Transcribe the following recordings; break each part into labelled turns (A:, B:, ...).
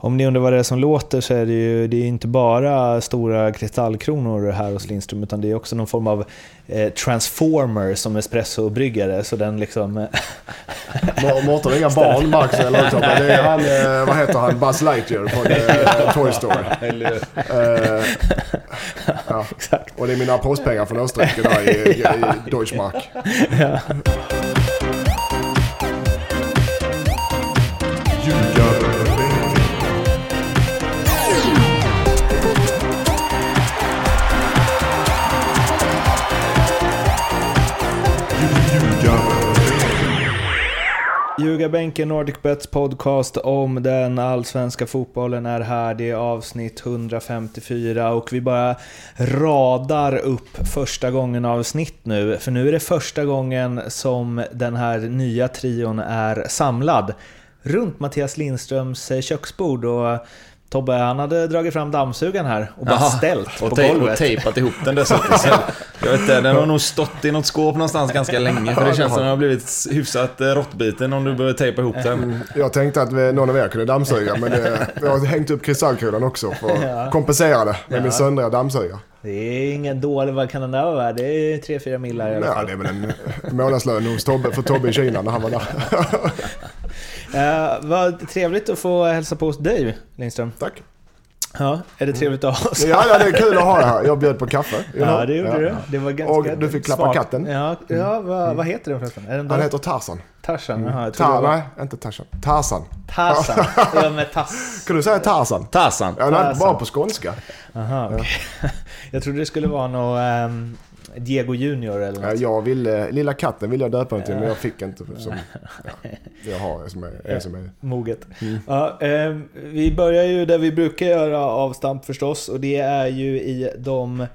A: Om ni undrar vad det är som låter så är det ju det är inte bara stora kristallkronor här hos Lindström utan det är också någon form av eh, transformer som espressobryggare så den liksom...
B: Mårten har inga barn Max eller något, det är han, eh, vad heter han, Buzz Lightyear från eh, Toy Story. Eh, ja. Och det är mina postpengar från Österrike där i, i, i Deutschmark.
A: ja. Ljugarbänken Nordic Bets podcast om den allsvenska fotbollen är här. Det är avsnitt 154 och vi bara radar upp första gången avsnitt nu. För nu är det första gången som den här nya trion är samlad runt Mattias Lindströms eh, köksbord. Och Tobbe han hade dragit fram dammsugaren här och bara Jaha, ställt
C: och
A: på golvet.
C: Och tejpat ihop den dessutom. jag vet inte, den har nog stått i något skåp någonstans ganska länge. För det känns som den har blivit hyfsat eh, råttbiten om du behöver tejpa ihop den. Mm,
B: jag tänkte att någon av er kunde dammsuga, men det, jag har hängt upp kristallkulan också för att kompensera det med ja. min söndriga dammsugare.
A: Det är ingen dålig, vad kan den där vara? Det är 3-4 millar i alla fall.
B: Ja, det är väl en månadslön hos Tobbe, för Tobbe i Kina när han var där.
A: uh, vad trevligt att få hälsa på hos dig, Lindström.
B: Tack.
A: Ja, är det trevligt att ha oss
B: Ja, ja, det är kul att ha dig här. Jag bjöd på kaffe.
A: Ja, det gjorde ja. du. Det var ganska
B: Och du fick klappa
A: smart.
B: katten.
A: Ja, ja vad, mm. vad heter den förresten?
B: Den Han heter Tarzan.
A: Tarzan,
B: jaha. Jag Ta, var... Nej, inte Tarzan. Tarzan.
A: Tarzan. Ja, med tass.
B: Kan du säga Tarzan?
C: Tarzan.
B: Ja, den är bara på skånska.
A: Aha, okay. Jag trodde det skulle vara något um, Diego Junior eller något.
B: Jag ville, lilla katten ville jag döpa den till men jag fick inte. Som, ja, jag har som är, är som är.
A: Moget. Mm. Ja, eh, vi börjar ju där vi brukar göra avstamp förstås och det är ju i de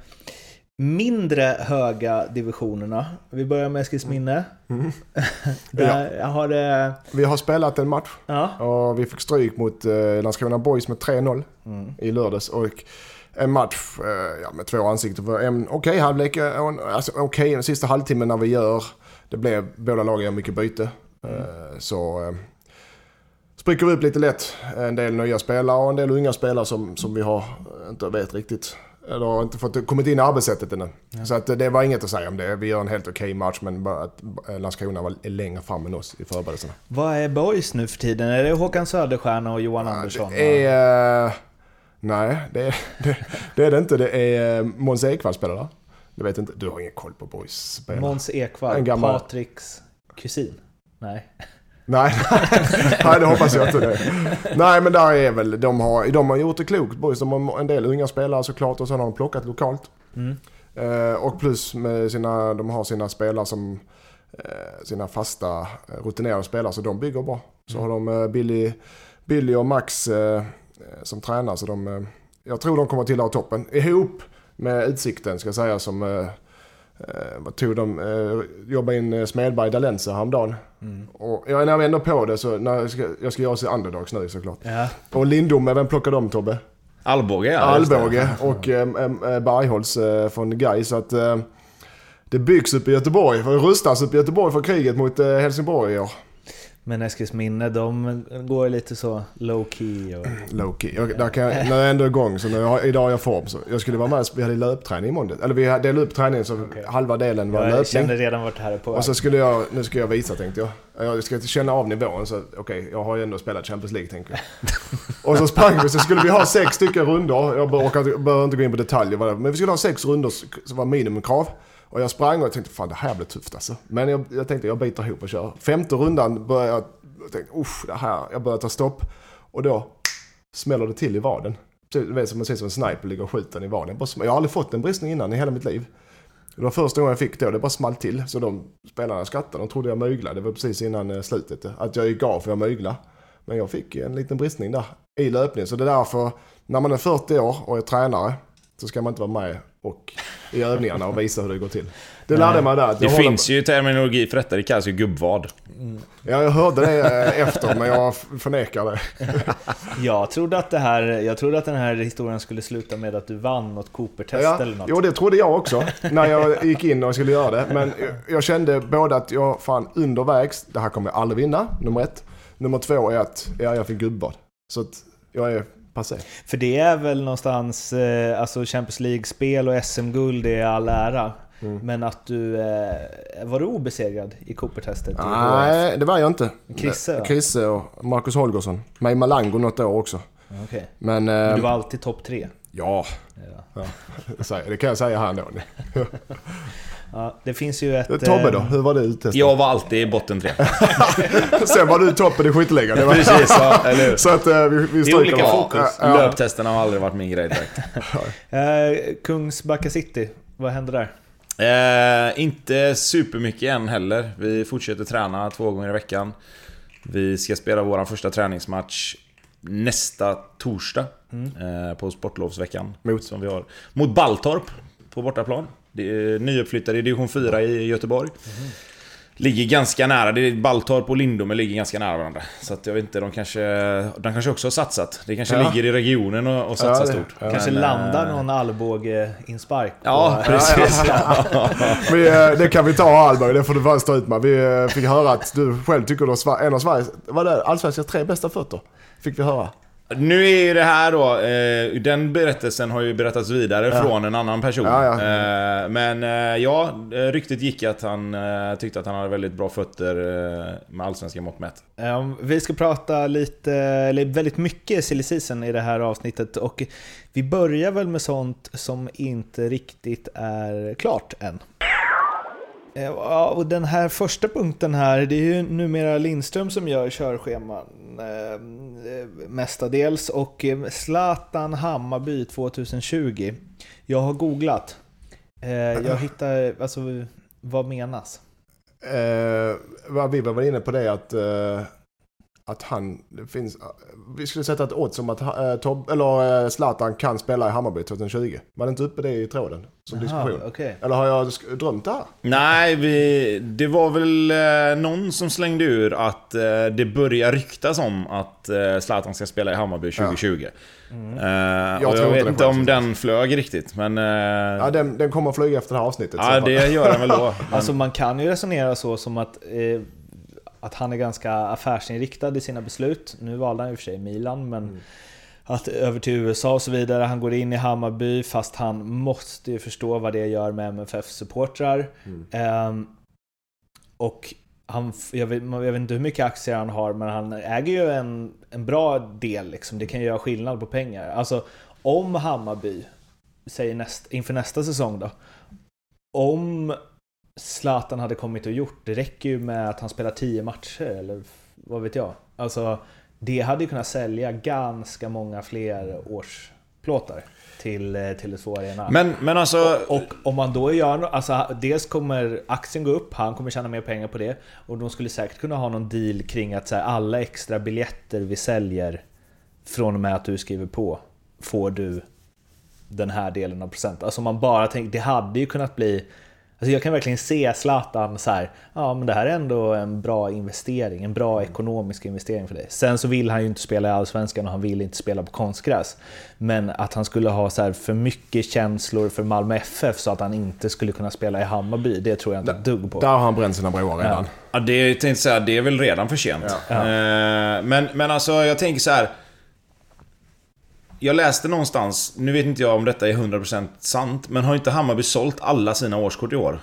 A: mindre höga divisionerna. Vi börjar med Eskilsminne. Mm. Där
B: ja.
A: har det...
B: Vi har spelat en match ja. och vi fick stryk mot eh, Landskrona Boys med 3-0 mm. i lördags. Och en match eh, ja, med två ansikten. Okej okay, halvlek, eh, alltså, okej okay, sista halvtimmen när vi gör, det blev, båda lagen gör mycket byte. Mm. Så spricker vi upp lite lätt. En del nya spelare och en del unga spelare som, som vi har, inte vet riktigt. Eller har inte fått kommit in i arbetssättet ännu. Ja. Så att det var inget att säga om det. Vi gör en helt okej okay match men bara att Landskrona var längre fram än oss i förberedelserna.
A: Vad är boys nu för tiden? Är det Håkan Söderstjärna och Johan ja, Andersson?
B: Det är... Nej, det, det, det, är det inte. Det är eh, Måns Ekvall spelar där. Du vet inte, du har ingen koll på boys spelare.
A: Måns Ekvall, gammal... Patriks kusin? Nej.
B: Nej, nej, det hoppas jag inte det. Nej, men där är väl, de har, de har gjort det klokt boys. De har en del unga spelare såklart och sen har de plockat lokalt. Mm. Eh, och plus med sina, de har sina spelare som, eh, sina fasta eh, rutinerade spelare så de bygger bra. Så mm. har de eh, Billy, Billy och Max eh, som tränar. Så de, eh, jag tror de kommer till att ha toppen. Ihop med Utsikten ska jag säga som eh, vad tog de, eh, jobbade in Smedberg Dalense häromdagen. Mm. Och jag, när vi ändå på det så, när jag ska, jag ska göra oss underdogs nu såklart. Ja. Och Lindom, vem plockar de Tobbe?
C: Alvbåge ja.
B: Alvbåge och eh, eh, Bergholtz eh, från Gais. Så att eh, det byggs upp i Göteborg, det rustas upp i Göteborg för kriget mot eh, Helsingborg i år.
A: Men Eskilsminne, de går lite så low key. Och...
B: Low key. Jag, där kan jag, när jag ändå är igång, så jag, idag har jag form. Så jag skulle vara med, vi hade löpträning i måndag. Eller vi delade upp träningen så okay. halva delen var jag löpning. Jag
A: kände redan vart det här är på
B: Och så skulle jag, nu ska jag visa tänkte jag. Jag ska känna av nivån så okej, okay, jag har ju ändå spelat Champions League tänker jag. och så sprang vi, så skulle vi ha sex stycken rundor. Jag behöver inte gå in på detaljer, men vi skulle ha sex rundor som var minimumkrav. Och jag sprang och tänkte fan det här blir tufft alltså. Men jag, jag tänkte jag biter ihop och kör. Femte rundan började jag, jag tänkte usch det här, jag börjar ta stopp. Och då smäller det till i vaden. Du vet som man ser som en sniper ligger och skjuter i vaden. Jag har aldrig fått en bristning innan i hela mitt liv. Det var första gången jag fick det och det bara small till. Så de spelarna skrattade, de trodde jag möglade. Det var precis innan eh, slutet. Att jag gick av för jag möglade. Men jag fick en liten bristning där i löpningen. Så det är därför, när man är 40 år och är tränare, så ska man inte vara med och i övningarna och visa hur det går till. Det lärde man där.
C: Det finns ju terminologi för detta, det kallas ju gubbvad.
B: Mm. Ja, jag hörde det eh, efter, men jag förnekar det.
A: jag, trodde att det här, jag trodde att den här historien skulle sluta med att du vann något Cooper-test ja, eller något.
B: Jo, det trodde jag också, när jag gick in och skulle göra det. Men jag kände både att jag fan undervägs, det här kommer jag aldrig vinna, nummer ett. Nummer två är att, ja, jag fick gubbad. Så att jag är passé.
A: För det är väl någonstans, eh, alltså Champions League-spel och SM-guld är all ära.
B: Mm.
A: Men att du, eh, var du obesegrad i Cooper-testet?
B: Nej, det var jag inte.
A: Krisse, va?
B: Krisse och Marcus Holgersson. Med Malango något år också.
A: Okej.
B: Men...
A: Men
B: eh,
A: du var alltid topp tre?
B: Ja,
A: Ja.
B: det kan jag säga här ändå.
A: ja. Det finns ju ett...
B: Tobbe då?
A: eh,
B: Hur var det uttestat?
C: Jag var alltid i botten tre.
B: Sen var du toppen i skytteligan. Det var-
C: Precis, ja, eller hur?
B: Så att eh, vi, vi
A: Det är olika
B: dem.
A: fokus.
B: Ja, ja.
C: Löptesterna har aldrig varit min grej direkt.
A: Eh, Kungsbacka City, vad hände där?
C: Eh, inte supermycket än heller. Vi fortsätter träna två gånger i veckan. Vi ska spela vår första träningsmatch nästa torsdag. Eh, på sportlovsveckan.
B: Mot?
C: Som vi har. Mot Balltorp på bortaplan. Det är nyuppflyttade i division 4 i Göteborg. Ligger ganska nära. Det är Balltorp och Lindome ligger ganska nära varandra. Så att jag vet inte, de kanske, de kanske också har satsat. Det kanske
B: Ja.
C: ligger i regionen och, och satsar
B: Ja,
C: stort.
B: ja.
A: Kanske
C: Men,
A: landar
C: eh,
A: någon Alvbåge-inspark? på-
C: Ja, precis.
B: Vi, eh, det kan vi ta Alberg, det får du bara stå ut med. Vi fick höra att du själv tycker du har Sver- en av Sveriges, vad är det, allsvenskans tre bästa fötter? Fick vi höra.
C: Nu är ju det här då, eh, den berättelsen har ju berättats vidare från en annan person.
B: Ja, ja.
C: Eh, men eh, ja, ryktet gick att han eh, tyckte att han hade väldigt bra fötter eh, med allsvenska mått mätt.
A: Eh, Vi ska prata lite, eller väldigt mycket silly season i det här avsnittet och vi börjar väl med sånt som inte riktigt är klart än. Eh, ja, och den här första punkten här, det är ju numera Lindström som gör körscheman eh, eh mestadels och eh, Zlatan Hammarby 2020. Jag har googlat. Eh, jag hittar, alltså vad menas?
B: Eh, vad vi var inne på det att, eh, att han, det finns, vi skulle sätta ett odds om att eh, Tob, eller, eh, Zlatan kan spela i Hammarby 2020. Var det inte uppe det i tråden som diskussion?
A: Aha, okej.
B: Eller har jag drömt det här?
C: Nej, vi, det var väl eh, någon som slängde ur att eh, det börjar ryktas om att eh, Zlatan ska spela i Hammarby 2020.
A: Mm.
C: Eh,
B: Jag
C: jag
B: inte
C: vet
B: det
C: inte om den flög riktigt, men... Eh,
B: Ja, den, den kommer att flyga efter det här avsnittet.
C: ja, det gör den väl då. Men,
A: Alltså man kan ju resonera så som att, eh, att han är ganska affärsinriktad i sina beslut. Nu valde han ju för sig Milan, men att över till USA och så vidare. Han går in i Hammarby fast han måste ju förstå vad det gör med MFF-supportrar. Ehm, och han, jag, vet, jag vet inte hur mycket aktier han har, men han äger ju en, en bra del. Liksom. Det kan ju göra skillnad på pengar. Alltså, om Hammarby, säger näst, inför nästa säsong då, om Zlatan hade kommit och gjort, det räcker ju med att han spelar 10 matcher eller vad vet jag. Alltså, det hade ju kunnat sälja ganska många fler årsplåtar till, eh, till Tele2 Arena.
C: men, men alltså...
A: Och om man då gör alltså dels kommer aktien gå upp, han kommer tjäna mer pengar på det. Och de skulle säkert kunna ha någon deal kring att så här, alla extra biljetter vi säljer från och med att du skriver på får du den här delen av procent. Alltså man bara tänker, det hade ju kunnat bli Alltså jag kan verkligen se Zlatan så här, ja men det här är ändå en bra investering, en bra ekonomisk investering för dig. Sen så vill han ju inte spela i Allsvenskan och han vill inte spela på konstgräs. Men att han skulle ha så här för mycket känslor för Malmö FF så att han inte skulle kunna spela i Hammarby, det tror jag inte ett dugg på.
B: Där har han bränt sina broar redan.
C: Ja, det jag tänkte säga, det är väl redan för sent.
A: Ja.
C: Eh, men, men alltså, jag tänker så här. Jag läste någonstans, nu vet inte jag om detta är 100% sant, men har inte Hammarby sålt alla sina årskort i år?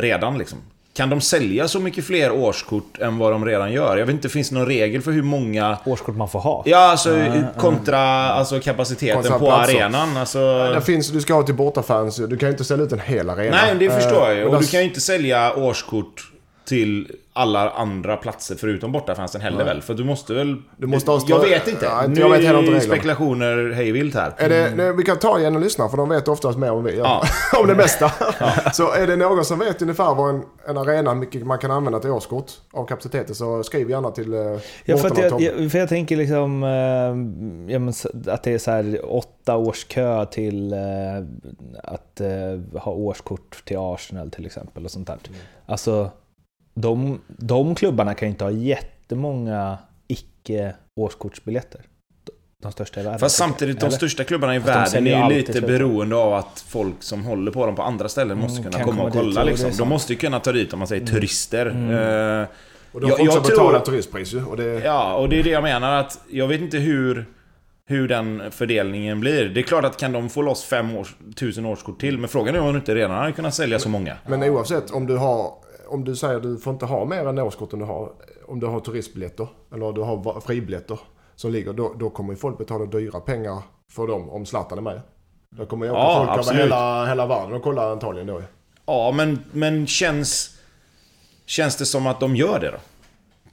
C: Redan liksom. Kan de sälja så mycket fler årskort än vad de redan gör? Jag vet inte, finns det någon regel för hur många...
A: Årskort man får ha.
C: Ja, alltså kontra alltså, kapaciteten
B: Kontra
C: på
B: platser.
C: arenan. Alltså...
B: Det finns, du ska ha till bortafans, du kan ju inte ställa ut en hel arena.
C: Nej, det förstår jag ju.
B: Eh,
C: Och du kan ju inte sälja årskort till alla andra platser förutom bortafansen heller väl? För du måste väl...
B: Du måste ha-
C: jag vet inte.
B: Ja,
C: nu
B: jag vet heller inte
C: spekulationer hejvilt här.
B: Är det, nej, vi kan ta igen och lyssna för de vet oftast mer än vi.
C: Ja.
B: om det mesta. Så är det någon som vet ungefär vad en, en arena, mycket man kan använda till årskort av kapaciteten så skriv gärna till eh,
A: Ja, för, jag, jag, för jag tänker liksom eh, att det är så här åtta års kö till eh, att eh, ha årskort till Arsenal till exempel och sånt där.
B: Mm.
A: Alltså, de, de klubbarna kan ju inte ha jättemånga icke årskortsbiljetter. De största i världen.
C: Fast
A: jag.
C: samtidigt, de
A: Eller?
C: största klubbarna i
A: Fast de
C: världen är ju lite beroende av att folk som håller på dem på andra ställen måste
A: Mm,
C: kunna
A: kan
C: komma och
A: komma dit,
C: kolla
A: och är
C: liksom. De måste ju kunna ta dit, om man säger
A: Mm.
C: turister.
A: Mm.
C: Eh,
B: Och de
C: jag-
B: får också
C: jag
B: betala
C: tror-
B: turistpris ju. Och det,
C: Ja, och det är det jag menar att jag vet inte hur... hur den fördelningen blir. Det är klart att kan de få loss fem års, tusen årskort till, men frågan är om de inte redan hade kunnat sälja så många.
B: Men oavsett om du har... Om du säger att du får inte ha mer än årskort om du har, om du har turistbiljetter. Eller du har fribiljetter. Som ligger, då, då kommer ju folk betala dyra pengar för dem om Zlatan är med. Då kommer ju
C: Ja,
B: folk över
C: absolut.
B: hela, hela världen och kolla antagligen då.
C: Ja, men, men känns... Känns det som att de gör det då?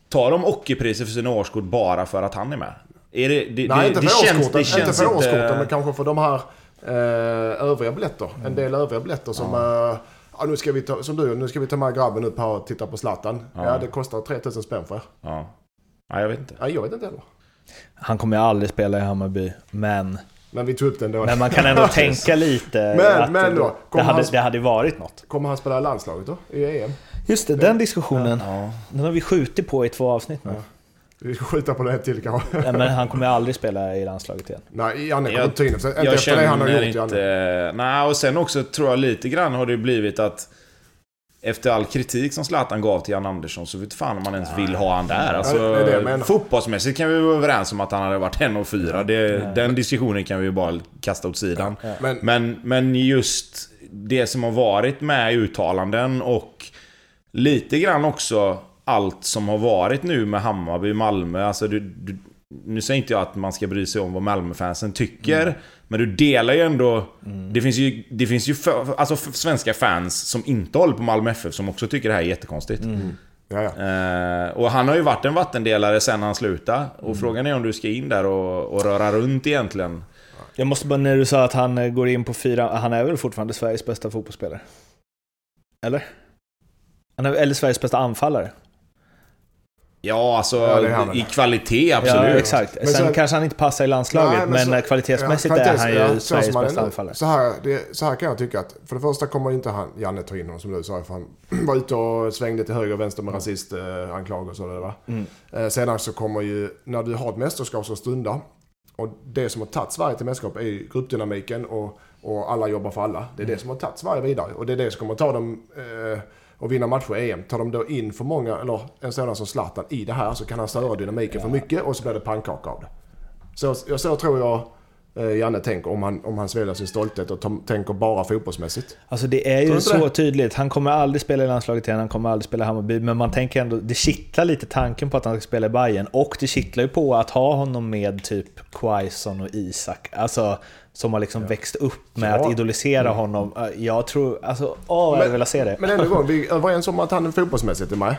C: Tar de ockerpriser för sina årskort bara för att han är med? Är det, det,
B: Nej,
C: det,
B: inte för
C: känns,
B: årskorten,
C: känns
B: inte för
C: inte-
B: årskorten men kanske för de här eh, övriga biljetter. En del övriga biljetter som... eh, ja, nu ska vi ta, som du, nu ska vi ta med grabben upp här och titta på Zlatan. Ja, det kostar 3000 spänn för er.
C: Ja. Nej, jag vet inte.
B: Nej, jag vet inte heller.
A: Han kommer ju aldrig spela i Hammarby, men...
B: Men vi tog upp den då.
A: Men man kan ändå tänka lite
B: Men-
A: att
B: men då,
A: det, hade,
B: han-
A: det hade varit något.
B: Kommer han spela i landslaget då? I EM?
A: Just det, den diskussionen.
C: Ja.
A: Den har vi skjutit på i två avsnitt nu.
B: Vi skjuta på det här till kanske.
A: Nej, men han kommer aldrig spela i landslaget igen.
B: Nej, Janne kommer
C: Jag-
B: inte in. Inte
C: Jag
B: efter det han har gjort, Janne.
C: inte... Nej, och sen också tror jag lite grann har det blivit att... Efter all kritik som Zlatan gav till Jan Andersson så vet fan om man ens vill ha han där. Alltså,
B: det är det menar.
C: fotbollsmässigt kan vi vara överens om att han hade varit en och fyra. Det, den diskussionen kan vi ju bara kasta åt sidan.
B: Men,
C: Men, men just det som har varit med i uttalanden och lite grann också allt som har varit nu med Hammarby, Malmö. Alltså du, du, nu säger inte jag att man ska bry sig om vad Malmöfansen tycker. Men du delar ju ändå... Det finns ju, det finns ju för, alltså f- svenska fans som inte håller på Malmö FF som också tycker det här är jättekonstigt.
B: ja.
C: Eh, och han har ju varit en vattendelare sen han slutade. Och frågan är om du ska in där och, och röra runt egentligen.
A: Jag måste bara, när du sa att han eh, går in på fyra, han är väl fortfarande Sveriges bästa fotbollsspelare? Eller? Han är, eller Sveriges bästa anfallare?
C: Ja, alltså
B: Ja,
C: i kvalitet absolut.
A: Ja, exakt.
B: Men
A: Sen,
B: sen-
A: kanske han inte passar i landslaget,
B: Nej,
A: men,
B: så-
A: kvalitetsmässigt
B: ja,
A: är han ju
B: kvalitets- ja, så
A: Sveriges bästa anfallare.
B: Så här, det, så här kan jag tycka att för det första kommer inte han, Janne ta in honom som du sa. För han var ute och svängde till höger och vänster med rasistanklagelser. Eh, va?
A: Mm.
B: eh, sedan så kommer ju, när du har ett mästerskap som stundar. Och det som har tagit Sverige till mästerskap är ju gruppdynamiken och, och alla jobbar för alla. Det är
A: Mm.
B: det som har tagit Sverige vidare. Och det är det som kommer ta dem eh, och vinna matcher i EM. Tar de då in för många, eller en sådan som Zlatan i det här så kan han störa dynamiken för mycket och så blir det pannkaka av det. Så, ja, så tror jag Janne tänker om han, om han sväljer sin stolthet och tänker bara fotbollsmässigt.
A: Alltså det är ju så
B: det?
A: tydligt. Han kommer aldrig spela i landslaget igen, han kommer aldrig spela i Hammarby. Men man tänker ändå, det kittlar lite tanken på att han ska spela i Bayern Och det kittlar ju på att ha honom med typ Quaison och Isak. Alltså, som har liksom växt upp med
B: Ja.
A: att idolisera honom. Eh, Jag tror, alltså, åh vad jag vill se det.
B: Men gång, vi är överens om att han är fotbollsmässigt är med.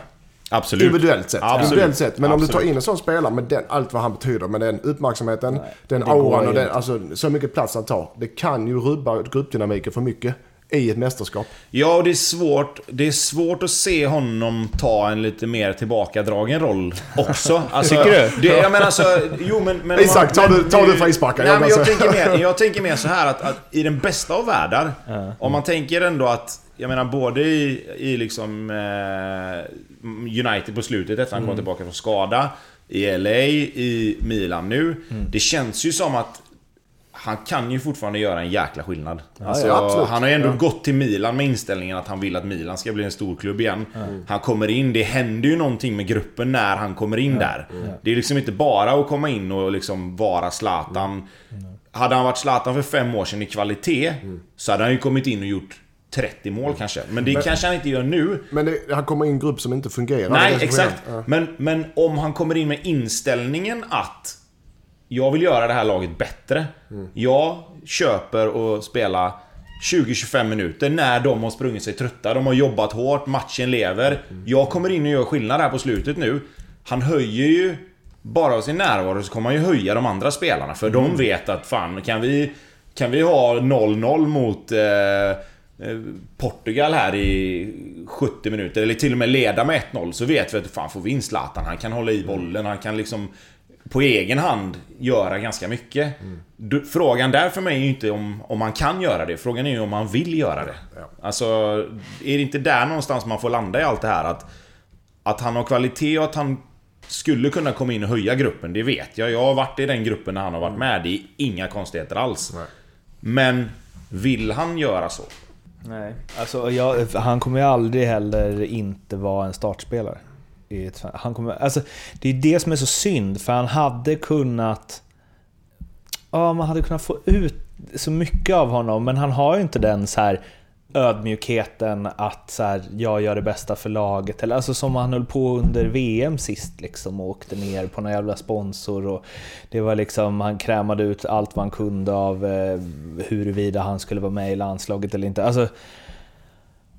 C: Absolut.
B: Individuellt sett.
C: Absolut.
B: Individuellt sett. Men om du tar
C: Absolut.
B: in en sån spelare med den, allt vad han betyder, med den uppmärksamheten, den
A: det går
B: auran och den, alltså, så mycket plats han tar. Det kan ju rubba gruppdynamiken för mycket i ett mästerskap.
C: Ja, och det är svårt, det är svårt att se honom ta en lite mer tillbakadragen roll också. Alltså,
A: Tycker du?
C: Det, jag menar alltså, jo men... men
B: Isak, tar du- tar du frisparkar?
C: Nej,
B: Jag
C: men jag,
B: bara säger-
C: tänker mer, jag tänker mer så här att, att i den bästa av världar, om man tänker ändå att, jag menar både i, i liksom eh, United på slutet efter han kom tillbaka från skada, i LA, i Milan nu. Det känns ju som att han kan ju fortfarande göra en jäkla skillnad. Alltså,
B: ja,
C: han har ju ändå
B: Ja.
C: gått till Milan med inställningen att han vill att Milan ska bli en stor klubb igen. Han kommer in, det händer ju någonting med gruppen när han kommer in där. Det är liksom inte bara att komma in och liksom vara Zlatan. Hade han varit Zlatan för fem år sedan i kvalitet så hade han ju kommit in och gjort 30 mål kanske. Men det kanske han inte gör nu.
B: Men det, han kommer in i en grupp som inte fungerar.
C: Nej, exakt. Men, men om han kommer in med inställningen att jag vill göra det här laget bättre. Jag köper och spela 20-25 minuter när de har sprungit sig trötta. De har jobbat hårt, matchen lever. Jag kommer in och gör skillnad här på slutet nu. Han höjer ju... Bara av sin närvaro så kommer han ju höja de andra spelarna. För de vet att fan, kan vi... Kan vi ha 0-0 mot... Eh, eh, Portugal här i 70 minuter, eller till och med leda med 1-0, så vet vi att fan får vi in Zlatan, han kan hålla i bollen, han kan liksom på egen hand göra ganska mycket. Du, frågan där för mig är ju inte om, om man kan göra det, frågan är ju om man vill göra det. Alltså, är det inte där någonstans man får landa i allt det här? Att, att han har kvalitet och att han skulle kunna komma in och höja gruppen, det vet jag. Jag har varit i den gruppen när han har varit med, det är inga konstigheter alls.
B: Nej.
C: Men vill han göra så?
A: Nej. Alltså, jag, han kommer ju aldrig heller inte vara en startspelare. I ett, han kommer, alltså, det är det som är så synd, för han hade kunnat... ja, man hade kunnat få ut så mycket av honom, men han har ju inte den så här ödmjukheten att så här, jag gör det bästa för laget. Eller, alltså som han höll på under VM sist liksom och åkte ner på någon jävla sponsor. Och det var liksom, han krämade ut allt vad han kunde av eh, huruvida han skulle vara med i landslaget eller inte. Alltså,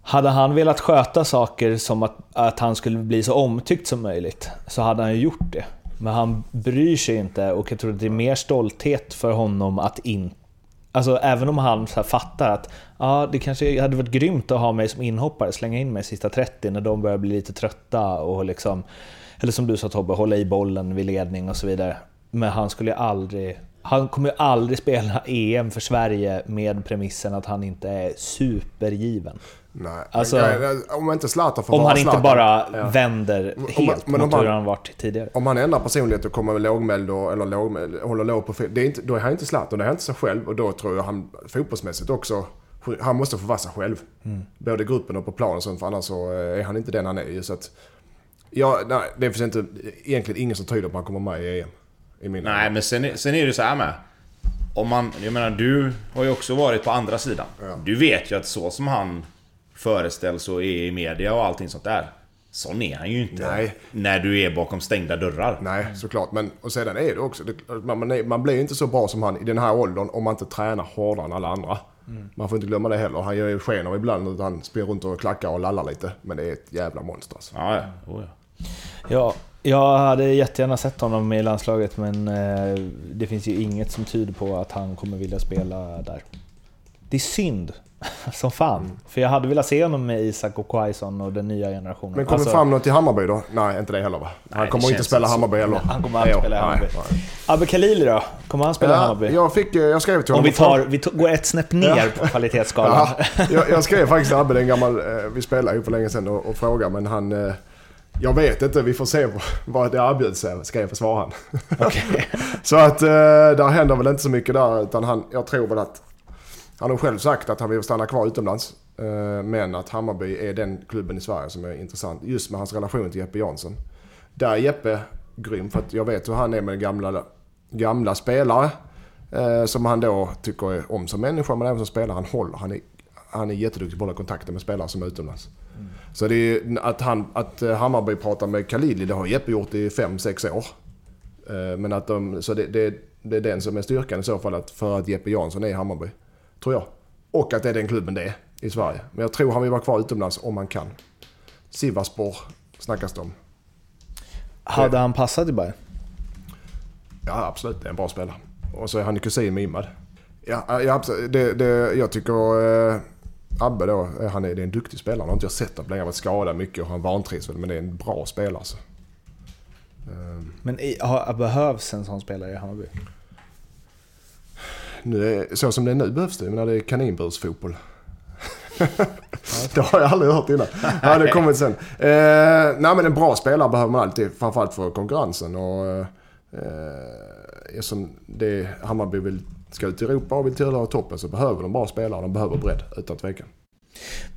A: hade han velat sköta saker som att, att han skulle bli så omtyckt som möjligt så hade han ju gjort det. Men han bryr sig inte och jag tror att det är mer stolthet för honom att inte Alltså även om han så fattar att ja, det kanske hade varit grymt att ha mig som inhoppare, slänga in mig sista 30 när de börjar bli lite trötta och liksom, eller som du sa Tobbe, hålla i bollen vid ledning och så vidare. Men han skulle ju aldrig, han kommer ju aldrig spela EM för Sverige med premissen att han inte är supergiven.
B: Nej,
A: Alltså-
B: men, om inte Zlatan får
A: Om han inte bara
B: Ja.
A: vänder
B: Om-
A: helt
B: men om
A: mot hur
B: han-
A: han varit tidigare.
B: Om han ändrar personlighet och kommer med lågmäld och, eller lågmäld, håller låg profil. Det är inte, då är han inte Zlatan, då är han inte sig själv. Och då tror jag han fotbollsmässigt också, han måste få vara sig själv. Både i gruppen och på planen och sånt, för annars så eh, är han inte den han är ju. Så att, ja, nej, det finns inte, egentligen ingen som tyder på att han kommer med i EM. I min
C: Nej, men sen, är- sen är det så här med. Om man, jag menar, du har ju också varit på andra sidan.
B: Ja.
C: Du vet ju att så som han föreställs och är i media och allting sånt där. Sån är han ju inte.
B: Nej.
C: När du är bakom stängda dörrar.
B: Nej, såklart. Men och sedan är det också, det, man, man, är, man blir ju inte så bra som han i den här åldern om man inte tränar hårdare än alla andra. Man får inte glömma det heller. Han gör ju sken av ibland att han springer runt och klackar och lallar lite. Men det är ett jävla monster alltså.
C: Ja, ja. Oh, ja.
A: Ja, jag hade jättegärna sett honom i landslaget men eh, det finns ju inget som tyder på att han kommer vilja spela där. Det är synd som fan. För jag hade velat se honom med Isak och Quaison och den nya generationen.
B: Men kommer
A: Alltså,
B: fram något till Hammarby då? Nej, inte det heller va? Han kommer inte spela
C: så.
B: Hammarby heller.
A: Han kommer aldrig
B: Ja,
A: spela i Hammarby.
B: nej.
A: Abbe Khalili då? Kommer han spela i
B: Ja,
A: Hammarby?
B: jag, fick, eh, jag skrev till
A: Om
B: honom
A: vi,
B: och frågade-
A: tar, vi går ett snäpp ner på kvalitetsskalan.
B: Ja, jag, jag skrev faktiskt till Abbe, den gammal, eh, vi spelade ju för länge sedan och, och frågade men han... Eh, jag vet inte, vi får se vad- det erbjuds, skrev jag svara han.
A: Okej.
B: Så att där händer väl inte så mycket där utan han, jag tror väl att... Han har själv sagt att han vill stanna kvar utomlands. Eh, men att Hammarby är den klubben i Sverige som är intressant. Just med hans relation till Jeppe Jansson. Där är Jeppe grym för att jag vet hur han är med gamla, gamla spelare. Eh, som han då tycker om som människa men även som spelare. Han håller. Han är, han är jätteduktig på att hålla kontakter med spelare som är utomlands. Så det är att, han, att eh, Hammarby pratar med Khalili, det har Jeppe gjort i 5-6 år. Men att de, så det, det, det är den som är styrkan i så fall att för att Jeppe Jansson är i Hammarby. Tror jag. Och att det är den klubben det är i Sverige. Men jag tror han vill vara kvar utomlands om han kan. Sivasspor snackas det om.
A: Hade han passat i Bayern?
B: Ja absolut, det är en bra spelare. Och så är han ju kusin med Imad. Ja, ja. Det, det, jag tycker eh, Abbe då, eh, han är, det är en duktig spelare. Han har inte jag sett honom länge. Han har varit skadad mycket och han vantrivs väl. Men det är en bra spelare alltså.
A: Men i, har, behövs en sån spelare i Hammarby?
B: Nu så som det är nu behövs det. Men när det är kaninbursfotboll. det har jag aldrig hört innan. Ja, det kommer sen. Eh, nej men en bra spelare behöver man alltid. Framförallt för konkurrensen. Och, eh, eftersom det Hammarby vill, ska ut i Europa och vill tillhöra toppen så behöver de bra spelare. De behöver bredd utan tvekan.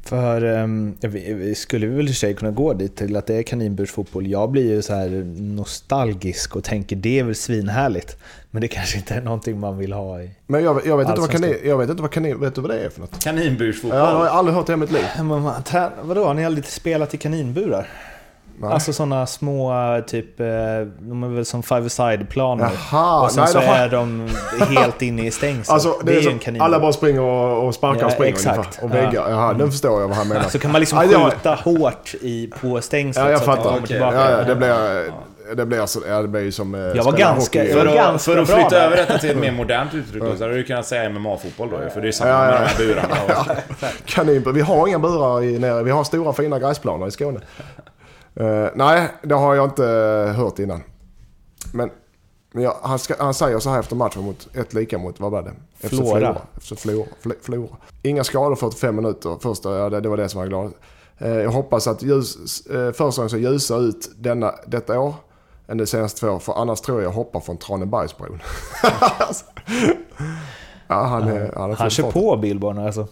A: För um, vi, vi skulle väl i och för sig kunna gå dit till att det är kaninbursfotboll. Jag blir ju så här nostalgisk och tänker det är väl svinhärligt. Men det kanske inte är någonting man vill ha i...
B: Men jag, jag, vet, inte vad kanin, jag vet inte vad kanin... Vet du vad det är för något?
C: Kaninbursfotboll.
B: Jag har aldrig hört det i mitt liv.
A: Men man, trä, vadå, har ni aldrig spelat i kaninburar?
B: Nej.
A: Alltså sådana små, typ, eh, de är väl som five-a-side-planer.
B: Jaha,
A: och sen
B: nej,
A: så
B: det har-
A: är de helt inne i stängsel.
B: Alltså, det, är,
A: ju en kanin.
B: alla bara springer och, och sparkar
A: Ja,
B: och springer
A: exakt.
B: ungefär. Och
A: Ja.
B: väggar. Jaha, nu förstår jag vad han menar.
A: Så kan man liksom
B: Ja, jag-
A: skjuta hårt i, på stängslet
B: Ja, jag
A: så att det
B: fattar.
A: kommer
C: Okej.
A: tillbaka.
B: Ja, ja, det blir, det blir, så, ja, det blir ju som... eh,
A: Jag var ganska-
B: hockey.
A: jag var
C: För att,
A: ganska
C: för att
A: bra
C: flytta
A: där.
C: över detta till ett mer modernt uttryck då, så hade du kunnat säga MMA-fotboll då För det är samma
B: Ja, ja,
C: med
B: ja.
C: de här burarna. Och,
B: Kaninbur. Vi har inga burar i, nere. Vi har stora fina gräsplaner i Skåne. Eh, nej, det har jag inte eh, hört innan. Men, men jag, han, ska, han säger så här efter matchen mot ett lika mot, vad var det? FC
A: Flora.
B: FC Flora. Fl- Flora. Inga skador 45 minuter. Första, ja, det, det var det som var glad. Eh, jag hoppas att ljus, eh, försäsongen ska ljusa ut denna, detta år än de senaste två För annars tror jag jag hoppar från Tranebergsbron. ja, han, är, han,
A: Han kör
B: fart.
A: på bilbarnen alltså.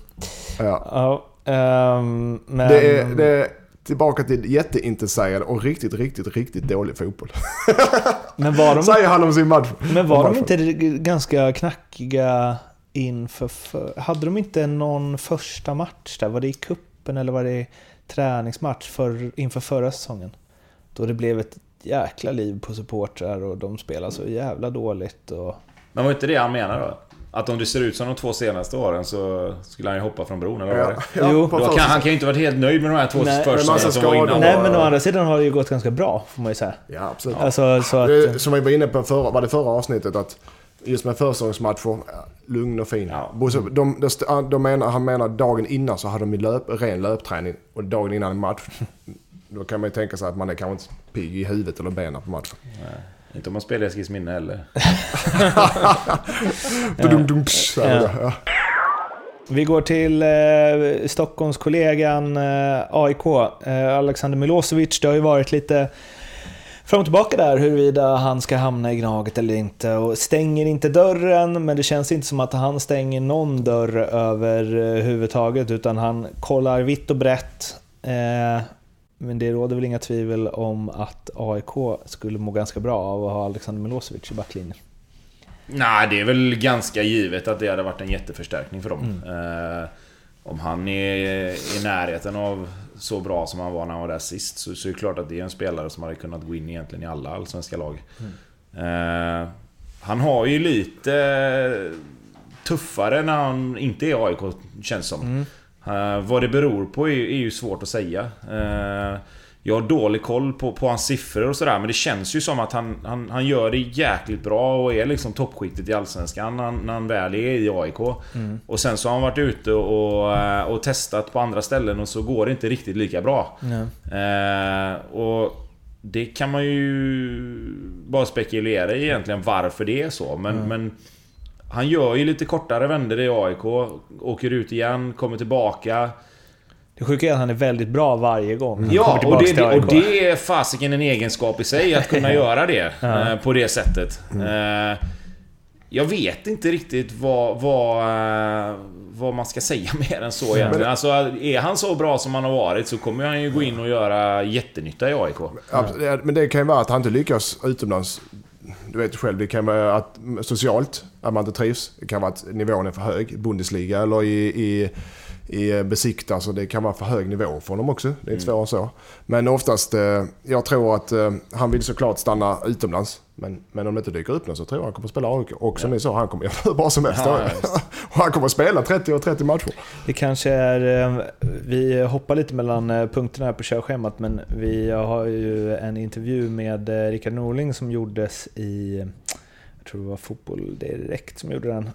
B: Ja.
A: Ja, ehm, men...
B: Det är, det är tillbaka till jätteintresserad och riktigt, riktigt, riktigt dålig fotboll.
A: Men var de,
B: Säger han om sin match.
A: men var de inte ganska knackiga inför... För, hade de inte någon första match där? Var det i kuppen eller var det träningsmatch för, inför förra säsongen? Då det blev ett jäkla liv på supportrar och de spelade så jävla dåligt. Och,
C: Men var inte det han menar då? Att om det ser ut som de två senaste åren så skulle han ju hoppa från bron, eller vad var
B: Ja,
C: det?
B: ja,
A: Jo.
C: kan, han kan ju inte varit helt nöjd med de här två
A: Nej,
C: första som var innan.
A: Nej men å andra sidan har det ju gått ganska bra får man ju säga.
B: Ja, absolut.
A: Alltså, så att,
B: Det, som vi var inne på förra, var det förra avsnittet att just med försäsongsmatcher, lugn och fin.
C: Ja.
B: Bosse, De, de, de, menar, han menar dagen innan så hade de ju löp, ren löpträning och dagen innan en match. Då kan man ju tänka sig att man är kanske inte pigg i huvudet eller benen på matchen.
C: Inte om man spelar heller.
B: Så här, ja.
A: Vi går till eh, Stockholmskollegan eh, AIK, eh, Alexander Milosevic. Det har ju varit lite fram och tillbaka där huruvida han ska hamna i Gnaget eller inte. Och stänger inte dörren, men det känns inte som att han stänger någon dörr överhuvudtaget, utan han kollar vitt och brett. Eh, men det råder väl inga tvivel om att AIK skulle må ganska bra av att ha Alexander Milosevic i backlinjen.
C: Nej, det är väl ganska givet att det hade varit en jätteförstärkning för dem. Eh, om han är i närheten av så bra som han var när han var där sist så, så är det klart att det är en spelare som hade kunnat gå in egentligen i alla allsvenska lag. Eh, han har ju lite tuffare när han inte är AIK, känns som. Eh, vad det beror på är, är ju svårt att säga. Eh, jag har dålig koll på, på hans siffror och sådär men det känns ju som att han, han, han gör det jäkligt bra och är liksom toppskiktet i Allsvenskan när han, när han väl är i AIK. Och sen så har han varit ute och, eh, och testat på andra ställen och så går det inte riktigt lika bra. Eh, och det kan man ju bara spekulera i egentligen varför det är så. Men, men han gör ju lite kortare vändor i AIK. Åker ut igen, kommer tillbaka.
A: Det sjuka är att han är väldigt bra varje gång han
C: Ja, och det, och det är fasiken en egenskap i sig att kunna göra det eh, på det sättet. Eh, jag vet inte riktigt vad, vad, eh, vad man ska säga mer än så egentligen. Alltså, är han så bra som han har varit så kommer han ju gå in och göra jättenytta i AIK.
B: Men det kan ju vara att han inte lyckas utomlands. Du vet själv, det kan vara att socialt, att man inte trivs. Det kan vara att nivån är för hög. Bundesliga eller i, i, i besikta, så det kan vara för hög nivå för honom också. Det är inte svårare än så. Men oftast, eh, jag tror att eh, han vill såklart stanna utomlands. Men, men om det inte dyker upp någon så tror jag han kommer att spela AIK. Och som ni sa, han kommer göra hur bra som helst.
C: Ja, ja,
B: och han kommer att spela 30 och 30 matcher.
A: Det kanske är... eh, Vi hoppar lite mellan eh, punkterna här på körschemat, men vi har ju en intervju med eh, Rickard Norling som gjordes i... Jag tror det var Fotboll Direkt som gjorde den.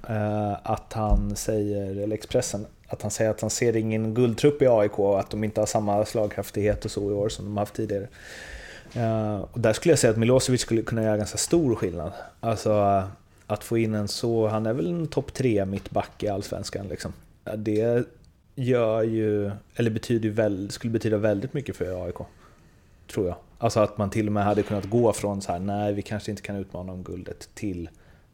A: Att han säger, eller Expressen, att han säger att han ser ingen guldtrupp i AIK och att de inte har samma slagkraftighet och så i år som de har haft tidigare. Eh, Och där skulle jag säga att Milosevic skulle kunna göra ganska stor skillnad. Alltså eh, att få in en så, han är väl en topp tre mittback i Allsvenskan liksom. Ja, Det gör ju, eller betyder väl, skulle betyda väldigt mycket för AIK. Tror jag. Alltså att man till och med hade kunnat gå från så här, nej vi kanske inte kan utmana om guldet, till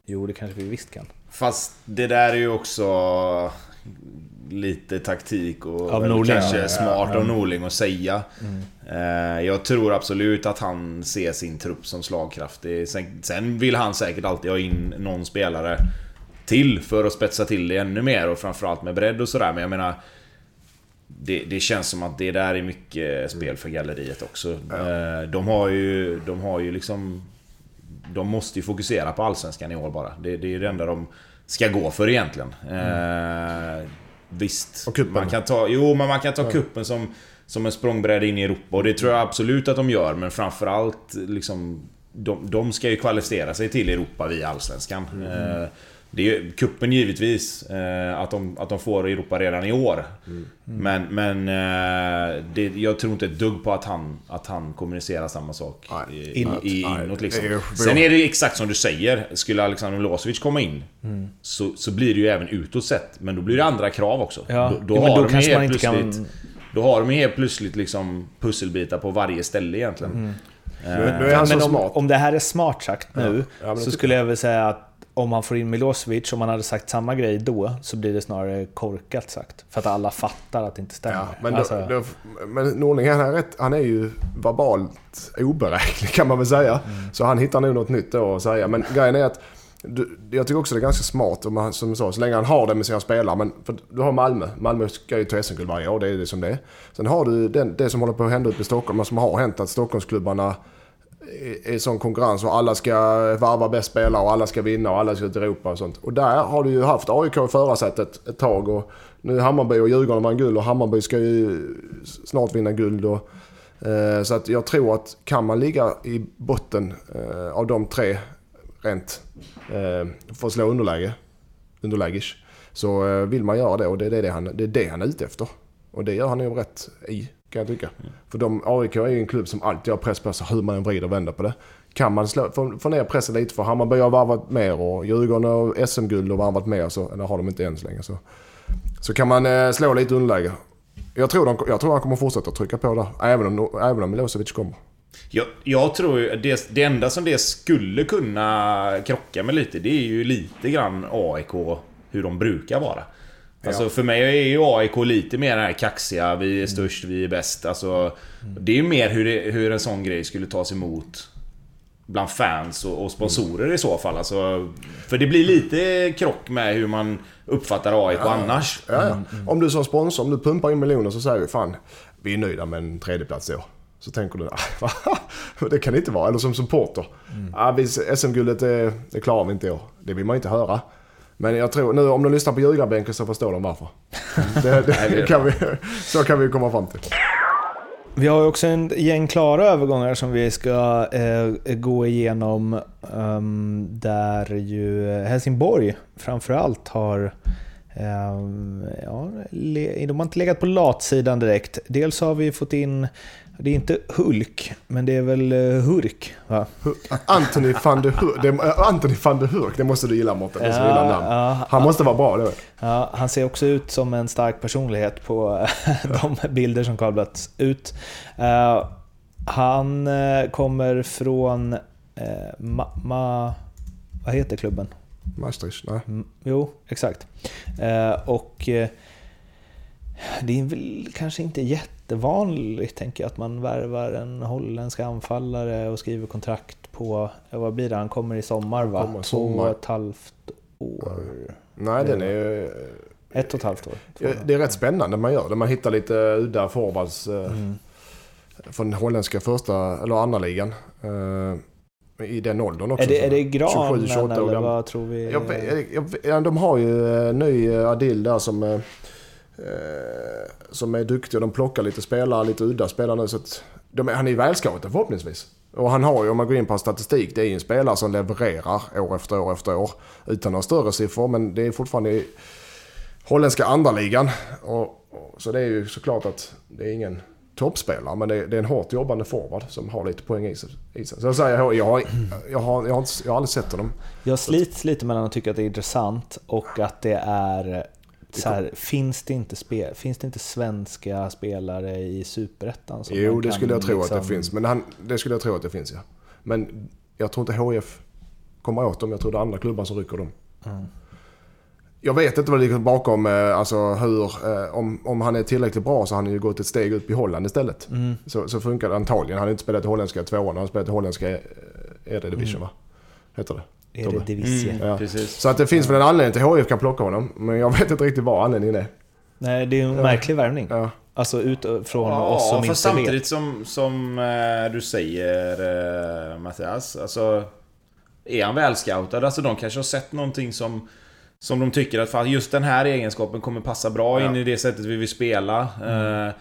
A: jo det kanske vi visst kan.
C: Fast det där är ju också lite taktik och
A: Av Norling.
C: kanske
A: Ja,
C: smart av Norling att säga. Eh, Jag tror absolut att han ser sin trupp som slagkraftig. Sen, vill han säkert alltid ha in någon spelare till för att spetsa till det ännu mer och framförallt med bredd och sådär. Men jag menar... Det, det känns som att det där är mycket spel för galleriet också. Eh, De har ju, de har ju liksom... De måste ju fokusera på Allsvenskan i år bara. Det, det är det enda de ska gå för egentligen. Eh, visst.
B: Och kuppen.
C: Man kan ta, jo, men man kan ta kuppen som, som en språngbräda in i Europa. Och det tror jag absolut att de gör. Men framförallt liksom... De, de ska ju kvalificera sig till Europa via Allsvenskan. Eh, det är ju kuppen givetvis. Eh, att, de, att de får Europa redan i år. Men, men eh, det, jag tror inte ett dugg på att han, att han kommunicerar samma sak
B: Nej.
C: i,
A: Inåt.
C: i, inåt liksom. Sen är det ju exakt som du säger. Skulle Alexander Milosevic komma in så, så blir det ju även utåt sett. Men då blir det andra krav också.
A: Ja,
C: Då, då
A: men
C: har
A: då
C: de
A: kanske man inte kan-.
C: Då har de ju helt plötsligt liksom pusselbitar på varje ställe egentligen.
B: Han så
A: men om, om det här är smart sagt nu,
B: Ja,
A: så skulle jag väl säga att om man får in Milosevic, om man hade sagt samma grej då, så blir det snarare korkat sagt. För att alla fattar att det inte stämmer.
B: Ja, men,
A: alltså,
B: då, då, men Norling han är, rätt, han är ju verbalt oberäknelig kan man väl säga.
A: Mm.
B: Så han hittar nog något nytt då att säga. Men grejen är att jag tycker också det är ganska smart, om man, som sa, så länge han har det med sina spelare. Men för du har Malmö. Malmö ska ju ta SM-guld varje år, det är det som det är. Sen har du den, det som håller på att hända uppe i Stockholm, och som har hänt att Stockholmsklubbarna är, i sån konkurrens och alla ska varva bäst spelare och alla ska vinna och alla ska ut i Europa och sånt. Och där har du ju haft AIK i förarsätet ett tag och nu är Hammarby och Djurgården vann guld och Hammarby ska ju snart vinna guld. Och, eh, så att jag tror att kan man ligga i botten eh, av de tre rent eh, för att slå underläge, underlägis, så eh, vill man göra det och det är det, han, det är det han är ute efter. Och det gör han ju rätt i, kan jag tycka. För de, AIK är ju en klubb som alltid har press på sig hur man än vrider och vänder på det. Kan man slå, få, få ner pressen lite, för Hammarby har varvat mer och Djurgården och SM-guld har varvat mer, så, eller har de inte än så länge. Så, så kan man eh, slå lite underläge. Jag tror, de, jag tror han kommer fortsätta trycka på där, även om, även om Milosevic kommer.
C: Jag, jag tror ju det, det enda som det skulle kunna krocka med lite, det är ju lite grann AIK, hur de brukar vara. Alltså
B: Ja.
C: för mig är ju AIK lite mer den här kaxiga, vi är störst, vi är bäst. Alltså, det är ju mer hur, det, hur en sån grej skulle tas emot bland fans och, och sponsorer i så fall. Alltså, för det blir lite krock med hur man uppfattar AIK annars.
B: Ja, ja. Om du som sponsor, om du pumpar in miljoner så säger du fan, vi är nöjda med en tredjeplats i år. Så tänker du, "Ah, det kan det inte vara. Eller som supporter. Ah, vi- SM-guldet det, det klarar vi inte i år. Det vill man inte höra. Men jag tror, nu om de lyssnar på ljugarbänken så förstår de varför. Det, det, kan vi, så kan vi komma fram till.
A: Vi har ju också en gäng klara övergångar som vi ska eh, gå igenom. ehm, där ju Helsingborg framförallt har... ehm, ja, le, de har inte legat på latsidan direkt. Dels har vi fått in, det är inte Hulk, men det är väl eh, Hurk va?
B: Anthony van de Hurk, det, äh, Anthony van de Hurk, det måste du gilla Mårten.
A: Ja, ja,
B: Han måste vara bra det.
A: Ja, han ser också ut som en stark personlighet på de bilder som kablats ut. Eh, han eh, kommer från... eh, ma, ma, vad heter klubben?
B: Maastricht, nej.
A: Jo, exakt. Eh, och eh, det är väl kanske inte jättevanligt, tänker jag, att man värvar en holländsk anfallare och skriver kontrakt på... eh, Vad blir det? Han kommer i sommar va?
B: Kommer i
A: Två
B: sommar.
A: och ett halvt år.
B: Nej, den är ju...
A: Ett och ett halvt år.
B: Det är rätt spännande man gör det. Man hittar lite udda forwards eh,
A: Mm.
B: från holländska första eller andra ligan. Eh, I den åldern också.
A: Är det, är det
B: 27,
A: Granen
B: 28 år
A: eller
B: gammal.
A: vad tror vi?
B: Jag, jag, vet- ja, de har ju eh, ny eh, Adil där som, eh, eh, Eh, som är duktig och de plockar lite spelare, lite udda spelare nu. Så att de, han är ju välscoutad förhoppningsvis. Och han har ju, om man går in på hans statistik, det är ju en spelare som levererar år efter år efter år. Utan några större siffror, men det är fortfarande i holländska andra ligan. Och, och, så det är ju såklart att det är ingen toppspelare, men det är, det är en hårt jobbande forward som har lite poäng i sig. Så jag säger, jag jag, har, jag, har, jag, har inte, jag har aldrig sett honom.
A: Jag slits lite mellan att tycka att det är intressant och att det är... Så här, finns, det inte spe, finns det inte svenska spelare i Superettan?
B: Jo, det skulle jag tro att det
A: liksom-
B: finns. Men han, det skulle jag tro att det finns, ja. Men jag tror inte HF kommer åt dem. Jag tror det är andra klubbar som rycker dem.
A: Mm.
B: Jag vet inte vad det ligger bakom, eh, alltså hur, eh, om, om han är tillräckligt bra så har han ju gått ett steg upp i Holland istället.
A: Mm.
B: Så, så funkar det antagligen. Han har inte spelat i holländska tvåan, han har spelat i holländska eh, Eredivision va? Heter det?
A: Är det Divisie?
C: Mm,
B: Ja.
C: Precis.
B: Så att det finns väl en anledning till HF kan plocka honom. Men jag vet inte riktigt vad anledningen är.
A: Nej, det är ju en märklig värvning.
B: Ja.
A: Alltså ut från
C: Ja,
A: oss som inte
C: samtidigt
A: vet.
C: som, som eh, du säger eh, Mattias, alltså är han välscoutad? Alltså de kanske har sett någonting som som de tycker att fan, just den här egenskapen kommer passa bra
B: Ja.
C: in i det sättet vi vill spela. Eh,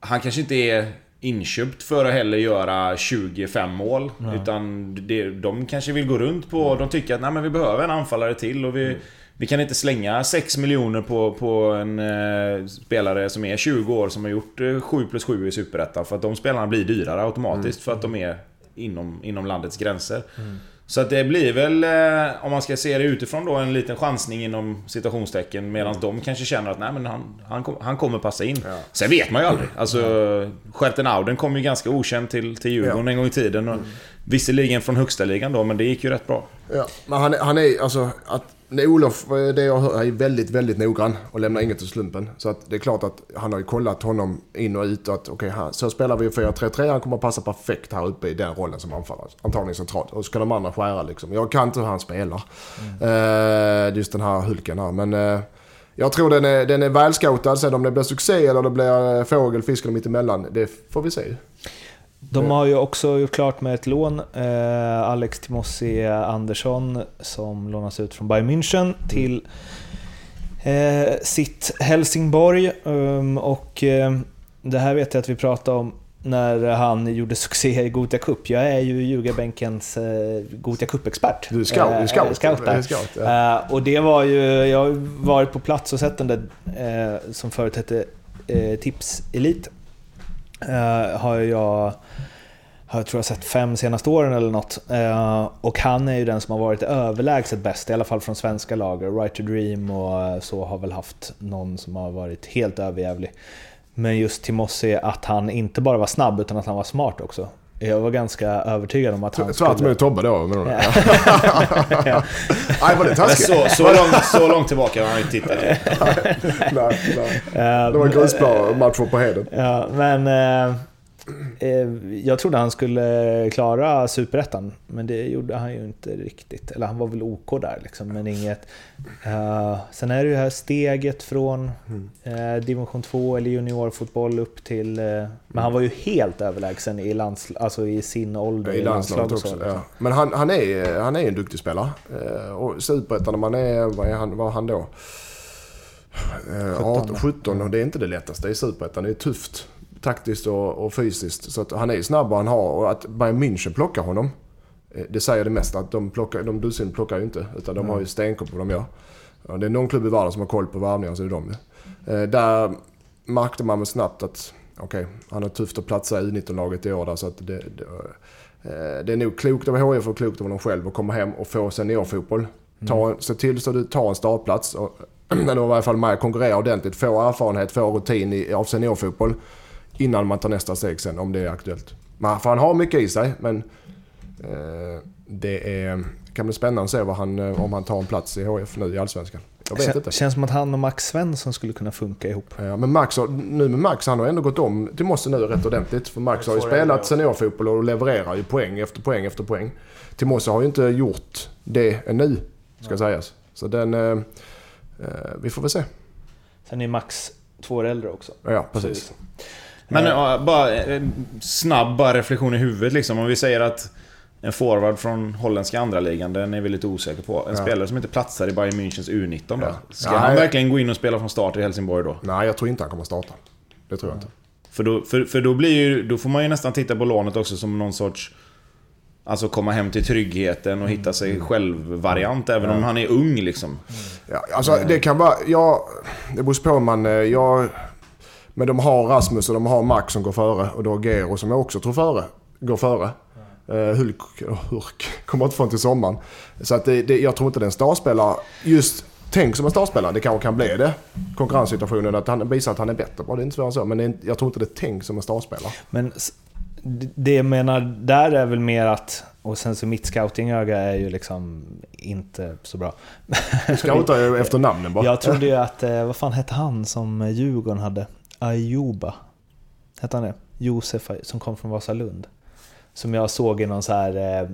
C: han kanske inte är inköpt för att heller göra 25 mål. Utan det, de kanske vill gå runt på... De tycker att nej, men vi behöver en anfallare till och vi, vi kan inte slänga 6 miljoner på, på en eh, spelare som är 20 år som har gjort eh, 7 plus 7 i Superettan. För att de spelarna blir dyrare automatiskt för att de är inom, inom landets gränser. Så att det blir väl, eh, om man ska se det utifrån då, en liten chansning inom citationstecken. Medan de kanske känner att nej, men han, han, kom, han kommer passa in.
B: Ja.
C: Sen vet man ju aldrig. Alltså, Schertenauden kom ju ganska okänd till, till Djurgården
B: Ja.
C: en gång i tiden. Och Visserligen från högsta ligan då, men det gick ju rätt bra.
B: Ja, men han, han är alltså... Att, nej, Olof, eh, det jag hör, är väldigt, väldigt noggrann och lämnar inget till slumpen. Så att det är klart att han har ju kollat honom in och ut och att okej, här så spelar vi 4-3-3. Han kommer att passa perfekt här uppe i den rollen som anfallare. Antagligen centralt. Och så ska de andra skära liksom. Jag kan inte hur han spelar. Eh, just den här Hulken här. Men uh, jag tror den är, den är välscoutad. Sen om det blir succé eller det blir fågel, fisk eller mittemellan. Det får vi se.
A: De har ju också gjort klart med ett lån. Eh, Alex Timossi Andersson som lånas ut från Bayern München till eh, sitt Helsingborg. Um, och eh, det här vet jag att vi pratade om när han gjorde succé i Gothia Cup. Jag är ju Ljugarbänkens eh, Gothia Cup-expert.
B: Du är scout. Är scout.
A: Eh, scout där.
B: Scout, ja.
A: Eh, och det var ju, jag har varit på plats och sett den där eh, som förut hette eh, Tips Elite. Eh, har jag, har jag tror jag sett fem senaste åren eller något. Eh, och han är ju den som har varit överlägset bäst, i alla fall från svenska lager. Right to Dream och eh, så har väl haft någon som har varit helt överjävlig. Men just Timossi, att han inte bara var snabb utan att han var smart också. Jag var ganska övertygad om att han
B: Tvärt emot Tobbe då. menar du?
A: Ja.
B: Nej, var det taskigt?
C: så, så, långt, så långt tillbaka har han inte tittat.
B: nej, nej. Det var grusmatcher på Heden.
A: Ja, men eh, jag trodde han skulle klara Superettan, men det gjorde han ju inte riktigt. Eller han var väl OK där liksom, men inget... Eh, sen är det ju här steget från eh, division 2 eller juniorfotboll upp till... Eh, men han var ju helt överlägsen i, lands, alltså i sin ålder
B: I landslaget också.
A: liksom.
B: Ja. Men han, han, är, han är en duktig spelare. Eh, Och Superettan, man är... Vad är han, vad är han då? Eh, 18, 17 och det är inte det lättaste i Superettan. Det är tufft. Taktiskt och, och fysiskt. Så att han är snabb och han har... Och att Bayern München plockar honom. eh, Det säger det mesta. Att de, plockar, de dussin plockar ju inte. Utan de har ju stenkoll på vad de gör. Ja, det är någon klubb i världen som har koll på värvningar så är det de ju. Eh, Där märkte man väl snabbt att okej, han har tufft att platsa i U19-laget i år där, så att det, det, eh, det är nog klokt av HIF och klokt av honom själv att komma hem och få seniorfotboll. Ta, Se till så du tar en startplats. Och, eller i varje fall med konkurrera ordentligt. Få erfarenhet, få rutin i, av seniorfotboll. Innan man tar nästa steg sen om det är aktuellt. Men, för han har mycket i sig men eh, det är, kan bli spännande att se vad han, eh, om han tar en plats i HF nu i Allsvenskan. Jag vet
A: Kän-
B: inte.
A: Känns som att han och Max Svensson skulle kunna funka ihop.
B: Ja, men Max har, nu med Max, han har ändå gått om till Mosse nu rätt ordentligt. För Max har ju spelat seniorfotboll och levererar ju poäng efter poäng efter poäng. Till Mosse har ju inte gjort det ännu, ska sägas. Så den... Eh, eh, vi får väl se.
A: Sen är Max två år äldre också.
B: Ja, precis.
C: Men ja, bara en snabb bara reflektion i huvudet liksom. Om vi säger att en forward från holländska andra ligan den är vi lite osäker på. En
B: Ja.
C: spelare som inte platsar i Bayern Münchens U19 då?
B: Ja.
C: Ska
B: Ja,
C: han
B: jag-
C: verkligen gå in och spela från start i Helsingborg då?
B: Nej, jag tror inte han kommer starta. Det tror jag inte.
C: För då, för, för då blir ju, då får man ju nästan titta på lånet också som någon sorts... Alltså komma hem till tryggheten och hitta sig själv-variant. Även om han är ung liksom.
B: Ja, alltså det kan vara... Ja, det beror på om man... eh, Jag, men de har Rasmus och de har Max som går före. Och då Gero som jag också tror före, går före. Uh, Hulk, oh, Hulk kommer inte få till sommaren. Så att det, det, jag tror inte det är en startspelare. Just tänk som en startspelare. Det kanske kan bli det. Konkurrenssituationen, att han visar att han är bättre. Bara det är inte svårare än så. Men är, jag tror inte det är tänkt som en startspelare.
A: Men det jag menar där är väl mer att, och sen så mitt scoutingöga är ju liksom inte så bra.
B: Scoutar ju efter namnen bara.
A: Jag trodde ju att, eh, vad fan hette han som Djurgården hade? Ayuba. Hette han det? Josef som kom från Vasalund. Som jag såg i någon så här, eh,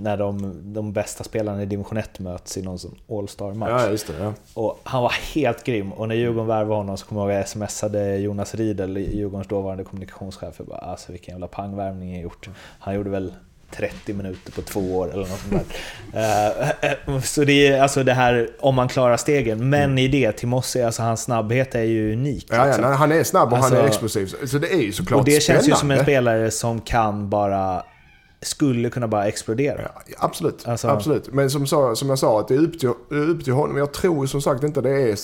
A: när de, de bästa spelarna i division 1 möts i någon sån All-star-match.
B: Ja, just det. Ja.
A: Och han var helt grym. Och när Djurgården värvade honom så kommer jag ihåg att jag smsade Jonas Riedel, Djurgårdens dåvarande kommunikationschef. Jag bara, alltså vilken jävla pangvärvning jag gjort. Han gjorde väl 30 minuter på två år eller något sånt där. Eh, så det är alltså det här om man klarar stegen. Men i det, Timossi, alltså hans snabbhet är ju unik.
B: Ja, ja,
A: liksom.
B: han är snabb och han är
A: Alltså-
B: explosiv. Så det är ju såklart
A: och det känns ju som en
B: spännande.
A: spelare som kan bara, skulle kunna bara explodera.
B: Ja, absolut.
A: Alltså-
B: absolut. Men som, som jag sa, att det är upp till, upp till honom. Jag tror som sagt inte det är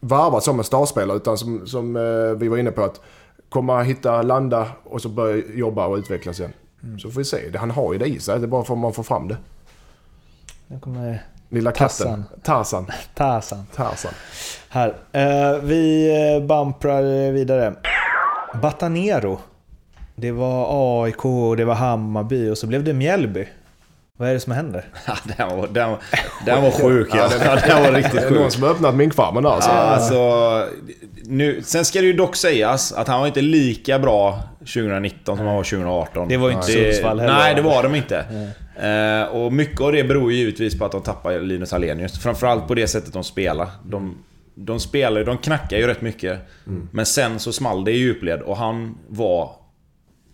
B: varvat som en startspelare. Utan som, som eh, vi var inne på att komma, hitta, landa och så börja jobba och utvecklas igen.
A: Mm.
B: Så får vi se. Han har ju det i sig. Det är bara för att man får fram det.
A: Nu kommer
B: Lilla katten.
A: Tarzan.
B: Tarzan.
A: Här. Eh, vi eh, bumprar vidare. Batanero. Det var AIK, och det var Hammarby och så blev det Mjällby. Vad är det som händer?
C: Ja, den var, den, den var sjuk ja. ja den var riktigt
B: Det är någon
C: sjuk.
B: som har öppnat minkfarmen där alltså.
C: Ja, alltså, nu, sen ska det ju dock sägas att han var inte lika bra 2019 som han var 2018.
A: Det var ju inte Sundsvall heller.
C: Nej, det var de inte. Eh, och mycket av det beror ju givetvis på att de tappar Linus Alenius. Framförallt på det sättet de spelar. De, de spelar de knackar ju rätt mycket. Men sen så small det i djupled och han var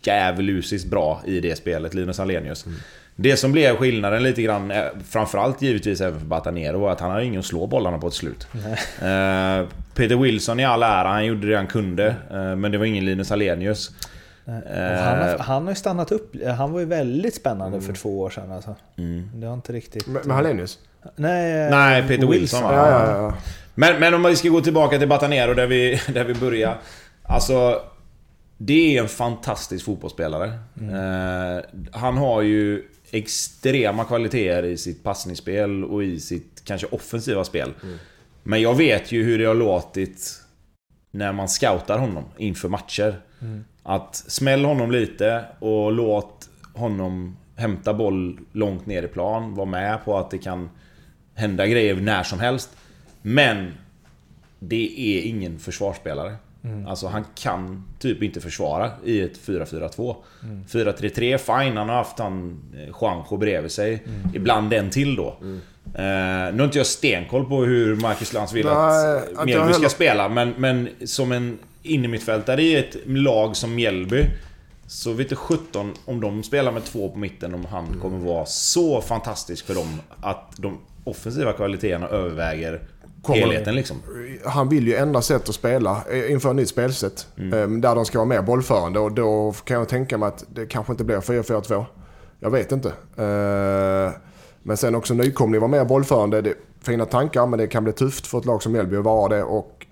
C: djävulusiskt bra i det spelet, Linus Alenius. Det som blev skillnaden lite grann, eh, framförallt givetvis även för Batanero, var att han hade ingen att slå bollarna på ett slut. Eh, Peter Wilson i all ära, han gjorde det han kunde. eh, men det var ingen Linus Alenius.
A: Han, har,
C: Eh,
A: han har ju stannat upp. Han var ju väldigt spännande för två år sedan alltså. Det har inte riktigt...
B: Med Hallenius?
A: Nej,
C: Nej, Peter Wilson, va?
B: Ja, ja, ja.
C: Men, men om vi ska gå tillbaka till Batanero där vi, där vi börjar. Alltså... Det är en fantastisk fotbollsspelare. Eh, han har ju extrema kvaliteter i sitt passningsspel och i sitt kanske offensiva spel. Men jag vet ju hur det har låtit när man scoutar honom inför matcher. Att smäll honom lite och låt honom hämta boll långt ner i plan. Var med på att det kan hända grejer när som helst. Men det är ingen försvarsspelare. Alltså han kan typ inte försvara i ett 4-4-2. 4-3-3, fine, han har haft han eh, Juanjo bredvid sig. Ibland en till då. Eh, nu har inte jag stenkoll på hur Marcus Lantz vill
B: Nej,
C: att Mjällby ska
B: heller.
C: spela, men, men som en innermittfältare i ett lag som Mjällby så vet du 17 om de spelar med två på mitten om han kommer vara så fantastisk för dem att de offensiva kvaliteterna överväger
B: Kommer-
C: helheten liksom.
B: Han vill ju ändra sätt att spela eh, inför ett nytt spelsätt.
C: Mm.
B: eh, Där de ska vara mer bollförande och då kan jag tänka mig att det kanske inte blir 4-4-2. Jag vet inte. Eh, Men sen också nykomling var mer bollförande. Det är fina tankar men det kan bli tufft för ett lag som Mjällby att vara det. Och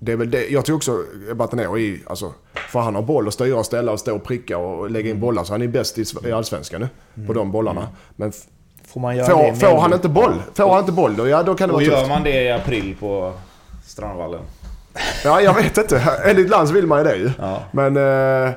B: det är väl det. Jag tror också Batanero i, alltså, för han har boll och styra och ställa och stå och pricka och lägga
C: Mm.
B: in bollar. Så han är bäst i Allsvenskan nu. På de bollarna. Men f-
A: Får man göra det
B: får,
A: med
B: får han inte boll, får han inte boll då, ja då kan det
C: Och
B: vara
C: gör
B: tufft.
C: man det i april på Strandvallen?
B: Ja, jag vet inte. Enligt Lands vill man ju det ju.
C: Ja.
B: Men eh,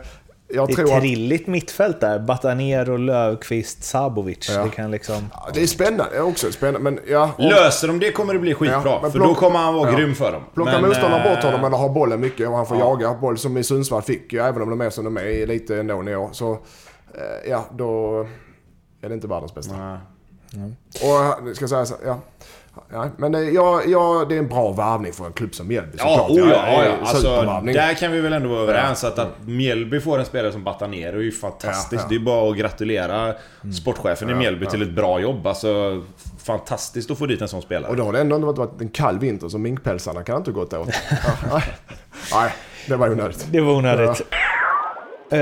B: jag
A: Det är ett
B: att
A: trilligt mittfält där. Batanero, Lövqvist, Sabovic.
B: Ja.
A: Det kan liksom...
B: Ja, det är spännande också. Spännande. Men ja, om,
C: Löser de det kommer det bli skitbra.
B: Ja, men
C: för då kommer han vara
B: ja.
C: grym för dem.
B: Plocka
C: Men,
B: motståndaren
C: eh,
B: bort honom eller ha bollen mycket och han får jaga boll som i Sundsvall fick ju, även om de är som de är lite ändå i år. Så eh, ja, då är det inte världens bästa.
C: nej.
B: Och eh, ska jag säga så, ja. ja men det, ja, ja, det är en bra värvning för en klubb som Mjällby
C: Ja,
B: såklart.
C: oh, ja, ja, ja. Alltså, där kan vi väl ändå vara överens att, att Mjällby får en spelare som Batanero är ju fantastiskt.
B: Ja, ja.
C: Det är bara att gratulera sportchefen i Mjällby till ett bra jobb. Alltså, fantastiskt att få dit en sån spelare.
B: Och då har det ändå inte varit en kall vinter så minkpälsarna kan inte gått åt. Ja, nej. det var onödigt.
A: Det var onödigt. Eh,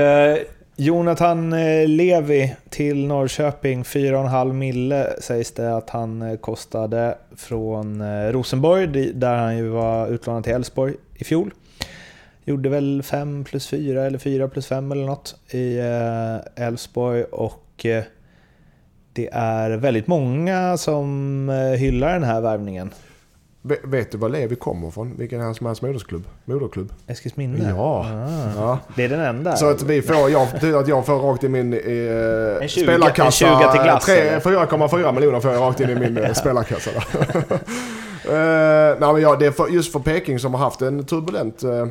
A: Jonathan eh, Levi till Norrköping, 4,5 mille sägs det att han eh, kostade från eh, Rosenborg, där han ju var utlånad till Elfsborg i fjol. Gjorde väl 5 plus 4 eller 4 plus 5 eller något i Elfsborg och det är väldigt många som hyllar den här värvningen.
B: Ve- Vet du var Levi kommer ifrån? Vilken är hans, hans modersklubb? moderklubb?
A: Eskilsminne?
B: Ja.
A: Ah.
B: ja.
A: Det är den enda?
B: Så att vi får, jag, att jag får rakt i min eh,
A: 20
B: spelarkassa.
A: en 20 till glass,
B: tre-
A: eller?
B: 4,4 miljoner får jag rakt in i min eh, spelarkassa. Där. Eh, nej, men ja, det är för, just för Peking som har haft en turbulent eh,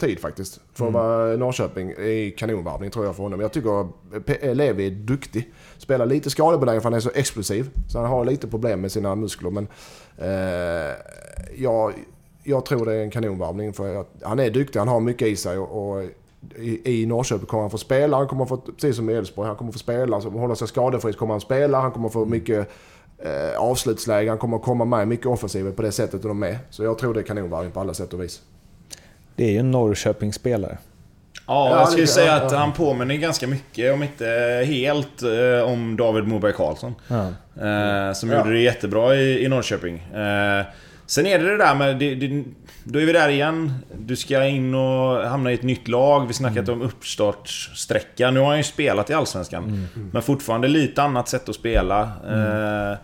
B: tid faktiskt. För att vara Norrköping i kanonvarvning tror jag för honom. Jag tycker Levi är duktig. Spelar lite skadebenägen för han är så explosiv. Så han har lite problem med sina muskler. Men Eh, jag, jag tror det är en kanonvarvning. För att han är duktig, han har mycket i sig. Och, och i, I Norrköping kommer han få spela. Han kommer få, precis som i Elfsborg, han kommer få spela. Så håller sig skadefri så kommer han spela. Han kommer få mycket eh, avslutsläge. Han kommer komma med mycket offensivt på det sättet de är. Så jag tror det är kanonvarvning på alla sätt och vis.
A: Det är ju en Norrköpingsspelare.
C: Ja,
B: Ja,
C: jag skulle säga att han påminner ganska mycket, om inte helt, eh, om David Moberg Karlsson. Eh, som gjorde det jättebra i, i Norrköping. Eh, sen är det det där med... Det, det, då är vi där igen. Du ska in och hamna i ett nytt lag. Vi snackat om uppstartssträcka. Nu har han ju spelat i Allsvenskan. Men fortfarande lite annat sätt att spela. Eh,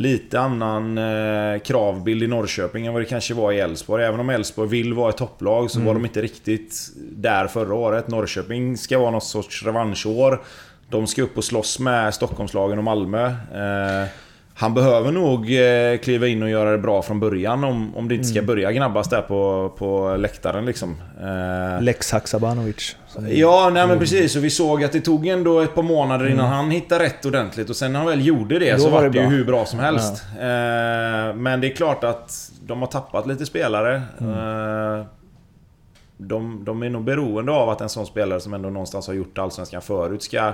C: lite annan eh, kravbild i Norrköping än vad det kanske var i Elfsborg. Även om Elfsborg vill vara ett topplag så
A: Mm.
C: var de inte riktigt där förra året. Norrköping ska vara något sorts revanschår. De ska upp och slåss med Stockholmslagen och Malmö. Eh, han behöver nog eh, kliva in och göra det bra från början om, om det inte ska
A: Mm.
C: börja gnabbas där på, på läktaren liksom. Eh,
A: Lex Haksabanovic.
C: Ja, nej men precis. Och vi såg att det tog ändå ett par månader innan han hittade rätt ordentligt. Och sen när han väl gjorde det
A: Då
C: så
A: var det
C: det ju
A: bra.
C: hur bra som helst. Eh, men det är klart att de har tappat lite spelare. Eh, de, de är nog beroende av att en sån spelare som ändå någonstans har gjort Allsvenskan förut ska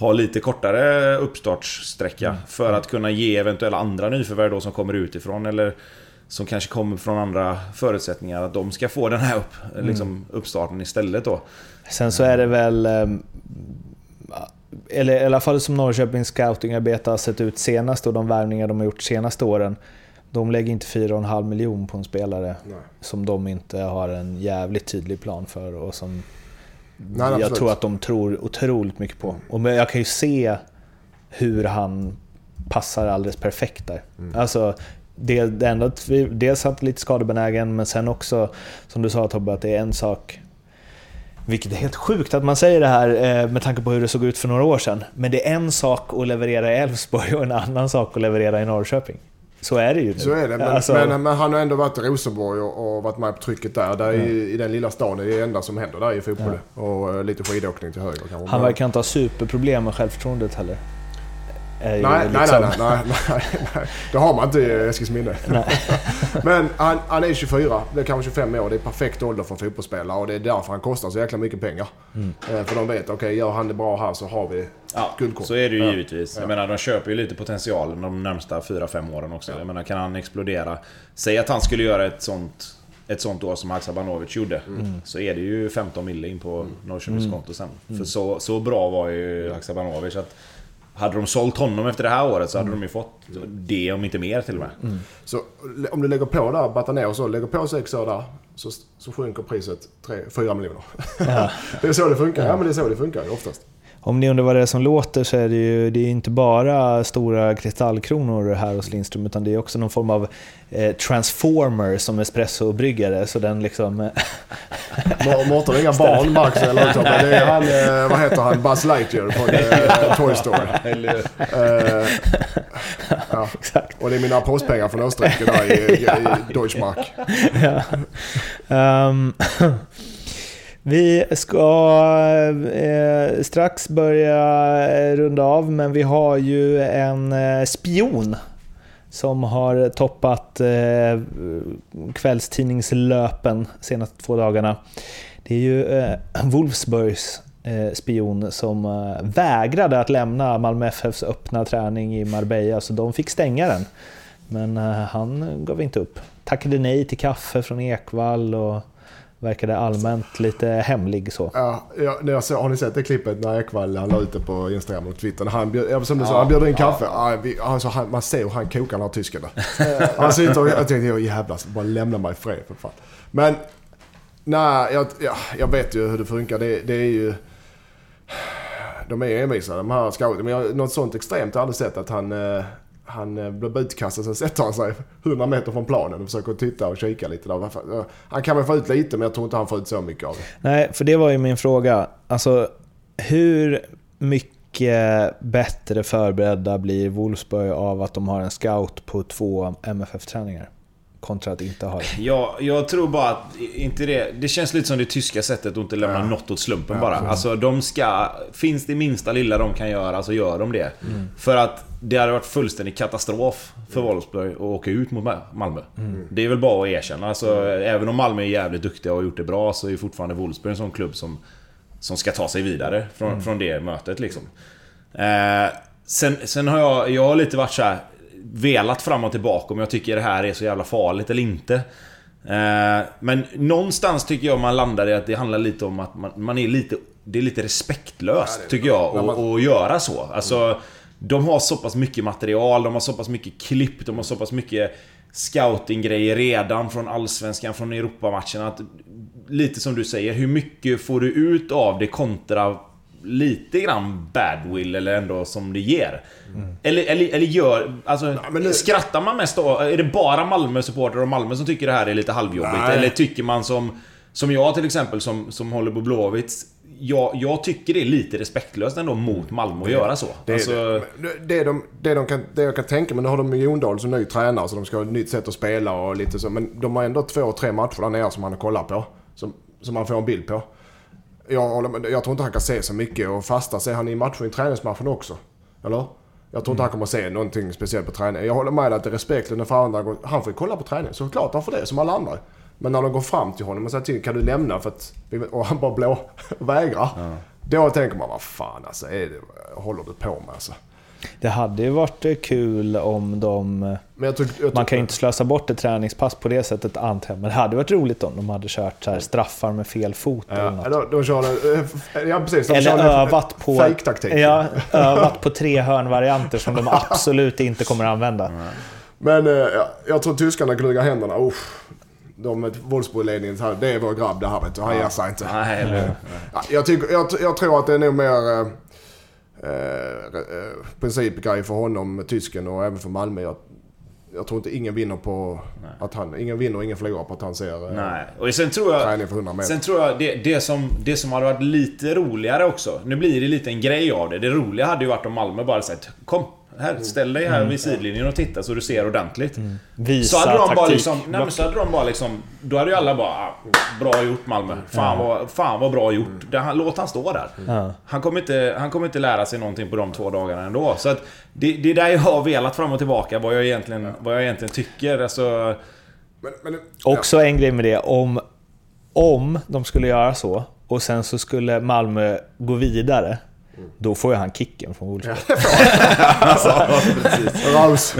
C: ha lite kortare uppstartssträcka. För att kunna ge eventuella andra nyförvärv då som kommer utifrån. Eller som kanske kommer från andra förutsättningar. Att de ska få den här upp, liksom, uppstarten istället då.
A: Sen så är det väl... ehm, Eller i alla fall som Norrköpings scoutingarbete har sett ut senast och de värvningar de har gjort senaste åren. De lägger inte 4,5 miljon på en spelare
B: Nej.
A: som de inte har en jävligt tydlig plan för och som
B: Nej,
A: jag
B: absolut.
A: tror att de tror otroligt mycket på. Och jag kan ju se hur han passar alldeles perfekt där. Alltså, det, det enda, dels att lite skadebenägen, men sen också, som du sa Tobbe, att det är en sak vilket är helt sjukt att man säger det här eh, med tanke på hur det såg ut för några år sedan. Men det är en sak att leverera i Elfsborg och en annan sak att leverera i Norrköping. Så är det ju nu.
B: Så är det. Men,
A: Alltså,
B: men, men han har ändå varit i Rosenborg och, och varit med på trycket där. där i, I den lilla stan är det enda som händer där i fotboll. Och eh, lite skidåkning till höger kanske.
A: han verkar inte ha superproblem med självförtroendet heller. Är ju
B: Nej, nej,
A: liksom-
B: nej, nej, nej, nej, nej. Det har man inte i Eskilsminne. Men han, han är 24, det är kanske 25 år. Det är perfekt ålder för en fotbollsspelare och det är därför han kostar så jäkla mycket pengar.
A: Mm.
B: Eh, För de vet, okej gör han det bra här så har vi
C: Ja,
B: guldkort.
C: så är det ju
B: Ja.
C: givetvis. Jag menar, de köper ju lite potential de närmsta 4-5 åren också. Jag menar, kan han explodera... Säg att han skulle göra ett sånt, ett sånt år som Haksabanovic gjorde. Så är det ju 15 mille in på Norrköpings konto sen. För så, så bra var ju Haksabanovic att... Hade de sålt honom efter det här året så hade de ju fått det, om inte mer till och med.
B: Så om du lägger på där, battar ner och så, lägger på 6 år där. Så, så sjunker priset 4 miljoner. det är så det funkar. Ja men det är så det funkar oftast.
A: Om ni undrar vad det är som låter så är det ju det är inte bara stora kristallkronor här hos Lindström utan det är också någon form av eh, transformer som espresso-bryggare. Så den liksom... eh,
B: Må- Mårten har inga barn, Max eller något, men det är han, eh, vad heter han, Buzz Lightyear från eh, Toy Story. Eh, ja.
A: Exakt.
B: Och det är mina postpengar från Österrike där i, i, i Deutschmark.
A: ja. Ehm, vi ska eh, strax börja eh, runda av, men vi har ju en eh, spion som har toppat eh, kvällstidningslöpen senaste två dagarna. Det är ju eh, Wolfsburgs eh, spion som eh, vägrade att lämna Malmö FFs öppna träning i Marbella, så de fick stänga den. Men eh, han gav inte upp. Tackade nej till kaffe från Ekvall och verkade allmänt lite hemlig så.
B: Ja, ja, när jag såg, har ni sett det klippet när Ekvall han la ut det på Instagram och Twitter? Han, bjöd, som du sa, han bjöd in kaffe. Ja, alltså, han, man ser hur han kokar den här tysken. Han sitter och jag tänkte, jävlar, bara lämna mig i fred för fan. Men, nej, jag, ja, jag vet ju hur det funkar. Det, det är ju... De är envisa de här scouterna. Men jag, något sånt extremt har jag aldrig sett att han... Han eh, blev blir utkastad, sen sätter han sig 100 meter från planen och försöker titta och kika lite där. Han kan väl få ut lite, men jag tror inte han får ut så mycket av det.
A: Nej, för det var ju min fråga. Alltså, hur mycket bättre förberedda blir Wolfsburg av att de har en scout på två MFF-träningar? Kontra att inte ha det.
C: Ja, jag tror bara att inte det... Det känns lite som det tyska sättet att inte lämna
B: Ja.
C: något åt slumpen
B: Ja,
C: bara. Alltså de ska... Finns det minsta lilla de kan göra så gör de det.
B: Mm.
C: För att det hade varit fullständig katastrof för Wolfsburg att åka ut mot Ma- Malmö.
B: Mm.
C: Det är väl bara att erkänna. Alltså, Även om Malmö är jävligt duktiga och har gjort det bra så är fortfarande Wolfsburg en sån klubb som, som ska ta sig vidare från, från det mötet liksom. Eh, sen, sen har jag, jag har lite varit så här velat fram och tillbaka om jag tycker det här är så jävla farligt eller inte. Eh, men någonstans tycker jag man landar i att det handlar lite om att man, man är lite... Det är lite respektlöst
B: Ja, är-
C: tycker jag att
B: man-
C: göra så. Alltså, de har så pass mycket material, de har så pass mycket klipp, de har så pass mycket scoutinggrejer redan från Allsvenskan, från Europamatcherna. Att, lite som du säger, hur mycket får du ut av det kontra lite grann badwill eller ändå som det ger. Eller, eller, eller gör... Alltså,
B: men det-
C: skrattar man mest då? Är det bara Malmö-supportrar och Malmö som tycker det här är lite halvjobbigt?
B: Nej.
C: Eller tycker man som... Som jag till exempel som, som håller på Blåvitt. Jag, jag tycker det är lite respektlöst ändå mot Malmö att göra så.
B: Det,
C: alltså,
B: det, det, de, det, de kan, det jag kan tänka mig, nu har de Mjondal som ny tränare så de ska ha ett nytt sätt att spela och lite så. Men de har ändå två, tre matcher där nere som man kollar på. Som, som man får en bild på. Jag, jag tror inte han kan se så mycket och fasta ser han i matchen i träningsmatchen också. Eller? Jag tror inte han kommer se någonting speciellt på träningen. Jag håller med dig att det är respektlöst när förandra går... Han får ju kolla på träningen. Såklart han får det, som alla andra. Men när de går fram till honom och säger till kan du lämna för att... Och han bara blå, vägrar. Då tänker man, vad fan alltså, är det, håller du på med alltså?
A: Det hade ju varit eh, kul om de...
B: Men jag tycker, jag
A: Man kan ju inte slösa bort ett träningspass på det sättet antar jag. Men det hade varit roligt om de hade kört så här straffar med fel fot eller
B: Ja,
A: något.
B: de, de kör eh, ja precis. De
A: Eller övat på...
B: Fake-taktik.
A: Ja, övat på tre hörnvarianter som de absolut inte kommer att använda.
B: Men eh, ja, jag tror tyskarna gnuggar händerna. Uff. De med Wolfsburg-ledningen, det är vår grabb det här vet du. Han ger sig inte.
C: nej, eller,
B: Ja, jag, tycker, jag, jag tror att det är nog mer eh, eh, principgrej för honom, tysken och även för Malmö. Jag, jag tror inte ingen vinner på att han... Ingen vinner och ingen förlorar på att han ser eh,
C: nej. Och sen tror jag...
B: träning för 100 meter.
C: Sen tror jag det, det, som, det som hade varit lite roligare också. Nu blir det lite en grej av det. Det roliga hade ju varit om Malmö bara sagt Kom! Här, ställ dig här vid sidlinjen och titta så du ser ordentligt.
A: Visa
C: Så hade de bara liksom... Nej, men så hade de bara liksom... Då hade ju alla bara... Ah, bra gjort Malmö. Fan, vad, fan vad bra gjort. Det, han, låt han stå där.
A: Ja.
C: Han kommer, inte, han kommer inte lära sig någonting på de två dagarna ändå. Så att det, det är där jag har velat fram och tillbaka. Vad jag egentligen, vad jag egentligen tycker. Alltså,
B: Men, men,
A: Också en grej med det, om, om de skulle göra så och sen så skulle Malmö gå vidare, då får ju han kicken från Wolfsburg.
B: Raus.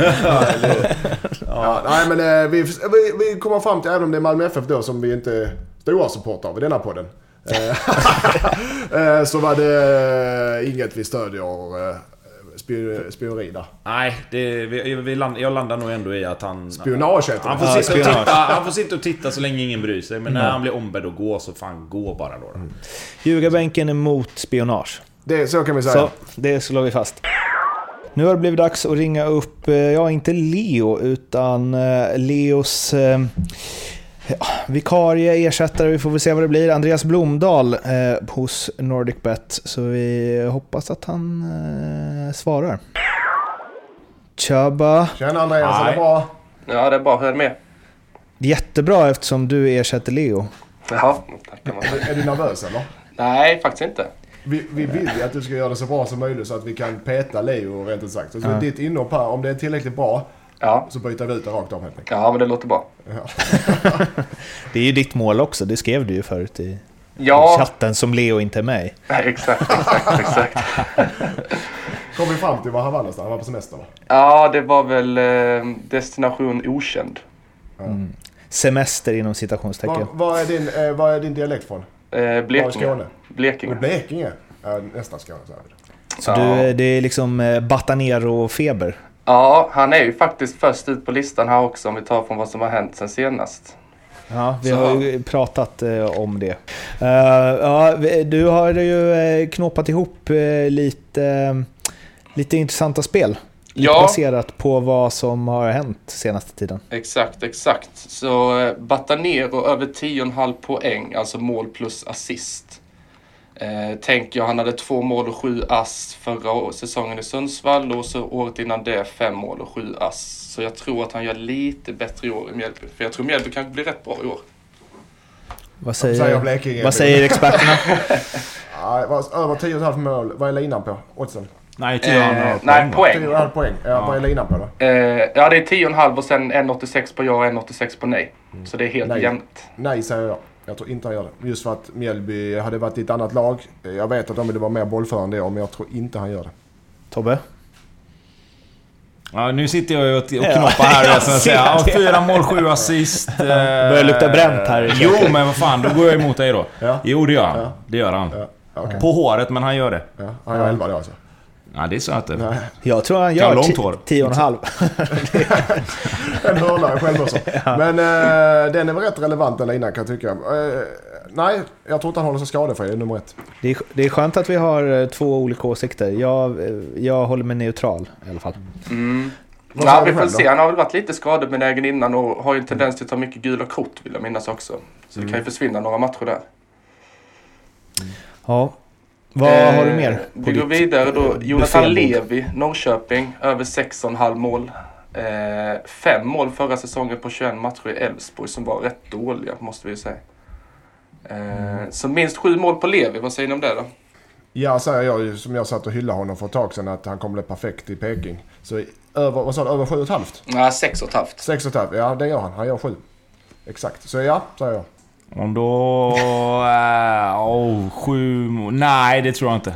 B: ja, nej men eh, vi, vi, vi kommer fram till, även om det är Malmö FF då som vi inte är stora supportrar av i denna podden. eh, eh, så var det inget vi stödjer spion- spioneri där.
C: nej, det, vi, vi land, jag landar nog ändå i att han...
B: Spionage heter
C: Han
B: det.
C: får,
A: Ja,
C: sitta och titta, han får sitta och titta så länge ingen bryr sig. Men när han blir ombedd att gå så fan gå bara då. då.
A: Ljugarbänken är mot spionage.
B: Det. Så kan vi säga.
A: Så, det slår vi fast. Nu har det blivit dags att ringa upp, eh, ja inte Leo, utan eh, Leos eh, ja, vikarie, ersättare, vi får väl se vad det blir. Andreas Blomdahl eh, hos NordicBet. Så vi hoppas att han eh, svarar. Tjaba!
B: Tjena Andreas, är det bra?
D: Ja, det är bra. Hur är det med?
A: Jättebra eftersom du ersätter Leo.
D: Jaha, tackar man.
B: Är du nervös eller?
D: Nej, faktiskt inte.
B: Vi, vi vill ju att du ska göra det så bra som möjligt så att vi kan peta Leo rent ut sagt. Så
A: Ja.
B: ditt inhopp här, om det är tillräckligt bra
D: Ja.
B: så byter vi ut det rakt av helt enkelt.
D: ja, men det låter bra.
A: Det är ju ditt mål också, det skrev du ju förut i
D: Ja,
A: chatten som Leo inte är med i.
D: nej, exakt, exakt, exakt.
B: Kom vi fram till var han var någonstans? Han var på semester va?
D: Ja, det var väl eh, destination okänd.
A: Semester inom citationstecken.
B: Var, var, är din, eh, var är din dialekt från?
D: Eh, Blekinge.
B: Skåne?
D: Blekinge.
B: Blekinge? Ja, nästan Skåne så.
A: Så
D: Ja.
A: du, det är liksom eh, Batanero-feber?
D: Ja, han är ju faktiskt först ut på listan här också om vi tar från vad som har hänt sen senast.
A: Ja, vi
D: Så-
A: har ju pratat eh, om det. Eh, ja, du har ju knåpat ihop eh, lite, eh, lite intressanta spel.
D: Ja.
A: baserat på vad som har hänt senaste tiden.
D: Exakt, exakt. Så eh, Batanero över 10,5 poäng, alltså mål plus assist. Eh, tänker jag, han hade två mål och sju ass förra säsongen i Sundsvall och så året innan det fem mål och sju ass. Så jag tror att han gör lite bättre i år i Mjällby. För jag tror Mjällby kan bli rätt bra i år.
A: Vad
B: Säger
A: säger,
B: Blekinge.
A: vad säger experterna?
B: Ja, över 10,5 mål. Vad är linan på? Oddsen?
C: Nej,
D: Eh, nej, poäng.
B: 10,5 poäng. Ja, Vad är linan på då?
D: Eh, ja, det är 10,5 och sen 1,86 på ja och 1,86 på nej. Så det är helt
B: Nej.
D: jämnt.
B: Nej säger jag. Jag tror inte han gör det. Just för att Mjällby hade varit i ett annat lag. Jag vet att de ville vara mer bollförande i år, men jag tror inte han gör det.
A: Tobbe?
C: Ja, nu sitter jag och och
A: Ja,
C: knoppar här
A: jag
C: och säger ja,
A: det.
C: fyra mål, sju assist. eh,
A: Börjar lukta bränt här
C: Jo, men vad fan, då går jag emot dig då.
B: Ja.
C: Jo, det gör han.
B: Ja.
C: Det gör han.
B: Ja, okej.
C: På håret, men han gör det.
B: Ja, han gör 11 då alltså.
C: Ja, det sa jag inte.
B: Nej.
A: Jag tror han gör
C: långt hår.
A: tio och en halv.
B: En hörna själv också. Men eh, den är väl rätt relevant den linan kan jag tycka. Eh, nej, jag tror inte han håller sig skadefri, det är nummer ett.
A: Det är, det är skönt att vi har eh, två olika åsikter. Jag, eh, jag håller mig neutral i alla fall.
D: Mm. Ja, vi får se. Han har väl varit lite skadebenägen innan och har ju en tendens till att ta mycket gula kort vill jag minnas också. Så det kan ju försvinna några matcher där.
A: Ja. Vad
D: Eh,
A: har du mer? på
D: Vi går vidare då. Jonathan? Levi, Norrköping, över 6,5 mål. Eh, fem mål förra säsongen på 21 matcher i Elfsborg som var rätt dåliga måste vi säga. Eh, så minst sju mål på Levi, vad säger ni om det då?
B: Ja, säger jag ju som jag satt och hyllade honom för ett tag sedan att han kommer bli perfekt i Peking. Så över, vad sa du, över sju och ett halvt?
D: Nej, sex och ett halvt.
B: Sex och ett halvt, ja det gör han. Han gör sju. Exakt. Så ja, säger jag.
C: Och då... Äh, oh, sju... Nej, det tror jag inte.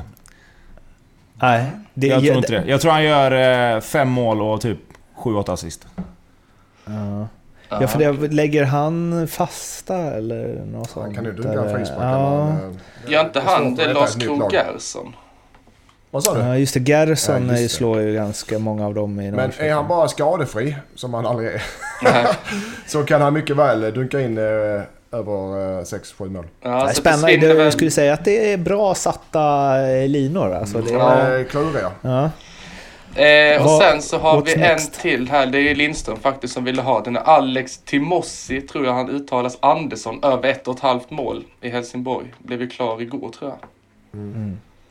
A: Nej, det,
C: Jag tror inte det. Jag tror han gör eh, fem mål och typ sju, åtta assist.
A: Ja. Ja, för det, lägger han fasta eller något sånt?
B: Han kan ju dunka
A: eller?
B: en frispark.
A: Ja.
B: men, eh,
D: Gör inte han det Lars
B: lag.
D: Gerson?
B: Vad sa du?
A: ja, just det. Gerson
B: Ja, just det.
A: slår ju ganska många av dem i
B: Men är han bara skadefri, som han aldrig är, så kan han mycket väl dunka in över 6-7 mål.
D: Ja,
A: Nej, Spännande. Jag skulle säga att det är bra satta eh, linor. Alltså det,
B: Ja.
A: ja.
B: Eh, kluriga.
A: Ja.
D: Eh, och sen så har
A: what's
D: vi
A: next?
D: en till här. Det är Lindström faktiskt som ville ha den. är Alex Timossi, tror jag han uttalas, Andersson, över ett och ett halvt mål i Helsingborg. Blev ju klar igår tror jag.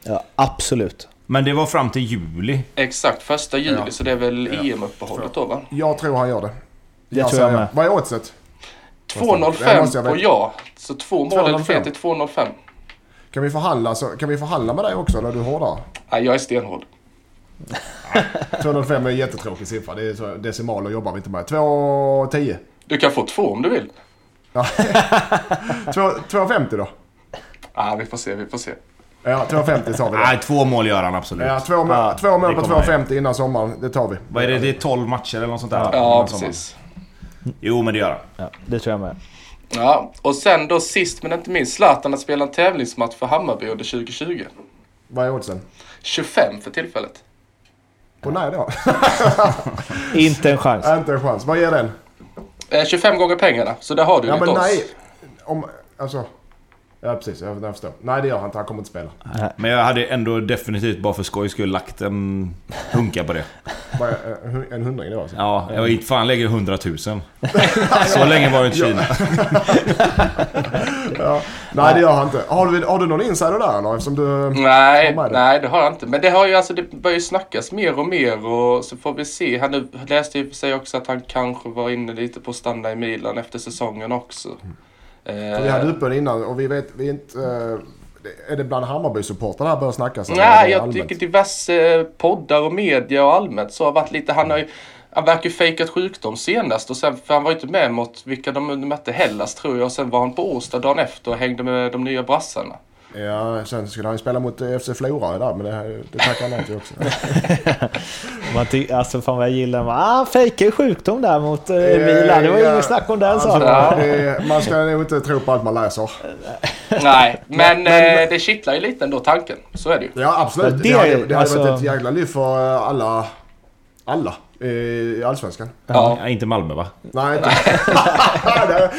A: ja, absolut.
C: Men det var fram till juli.
D: Exakt, första juli,
B: Ja.
D: så det är väl
B: Ja.
D: EM-uppehållet då va?
B: Jag tror han gör det.
A: Det tror
B: säger-
A: jag med.
B: Vad är oddset? Det
D: 2.05
B: måste jag
D: på ja. Så två mål eller
B: 2.05.
D: fel till 2.05.
B: Kan vi förhandla, så, kan vi förhandla med dig också när du är hårdare?
D: Nej, jag är stenhård.
B: 205 är en jättetråkig siffra. Det är så, decimaler jobbar vi inte med. 210.
D: Du kan få två om du vill.
B: Ja. 2 250 då?
D: Ah, vi får se, vi får se.
B: Ja, 250 tar vi
C: Nej,
B: då.
C: två mål gör han absolut.
B: Ja, två, mål-
A: Ja,
B: två mål på
C: kommer han
B: 250 innan sommaren. Det tar vi.
C: Vad är det? Det är 12 matcher eller något sånt där?
D: Ja,
C: innan sommaren. Jo, men det gör han.
A: Ja, det tror jag med.
D: Ja, och sen då sist men inte minst Zlatan att spela en tävlingsmatch för Hammarby under 2020.
B: Vad är oddsen?
D: 25 för tillfället.
B: På nej då?
A: Inte en chans.
B: Inte en chans. Vad ger den?
D: Eh, 25 gånger pengarna, så där har du
B: Ja
D: lite
B: men
D: odds.
B: nej. Om, alltså. Ja precis, jag, jag förstår. Nej det gör han inte. Han kommer inte spela.
C: Men jag hade ändå definitivt bara för skojs skull lagt en hunka på det.
B: Eh, En hundring det var alltså.
C: Ja, jag var inte fan lägger 100 000. Så länge var det inte Kina.
B: Ja. Nej det gör han inte. Har du, har du någon insider där eller? Eftersom du...
D: Nej, nej det har jag inte. Men det har ju alltså, det börjar ju snackas mer och mer och så får vi se. Han nu läste ju för sig också att han kanske var inne lite på att stanna i Milan efter säsongen också.
B: För vi hade
D: Eh,
B: uppe den innan och vi vet, vi inte... eh, är det bland Hammarby-supportrar det här börjar snackas?
D: nej, jag
B: allmänt?
D: tycker diverse poddar och media och allmänt så har varit lite, han har ju han verkar ju fejkat sjukdom senast och sen, för han var ju inte med mot vilka de mötte Hellas tror jag och sen var han på Årsta dagen efter och hängde med de nya brassarna.
B: Ja, sen skulle han ju spela mot eh, FC Flora där men det, det tackar han nej till också.
A: Man ty- alltså fan vad jag gillar man. Ah, fejkar sjukdom där mot uh, Milan. Det var ju
B: ja.
A: inget snack om den
B: Alltså,
A: saken.
B: det, man ska nog inte tro på allt man läser.
D: Nej, men,
B: men-
D: eh, det kittlar ju lite ändå tanken. Så är det ju.
B: Ja absolut.
A: Ja,
B: det,
A: det-
B: hade, det hade
A: alltså-
B: varit ett jävla lyft för eh, alla, alla i Allsvenskan.
D: Ja.
C: Ja, inte Malmö va?
B: Nej, inte.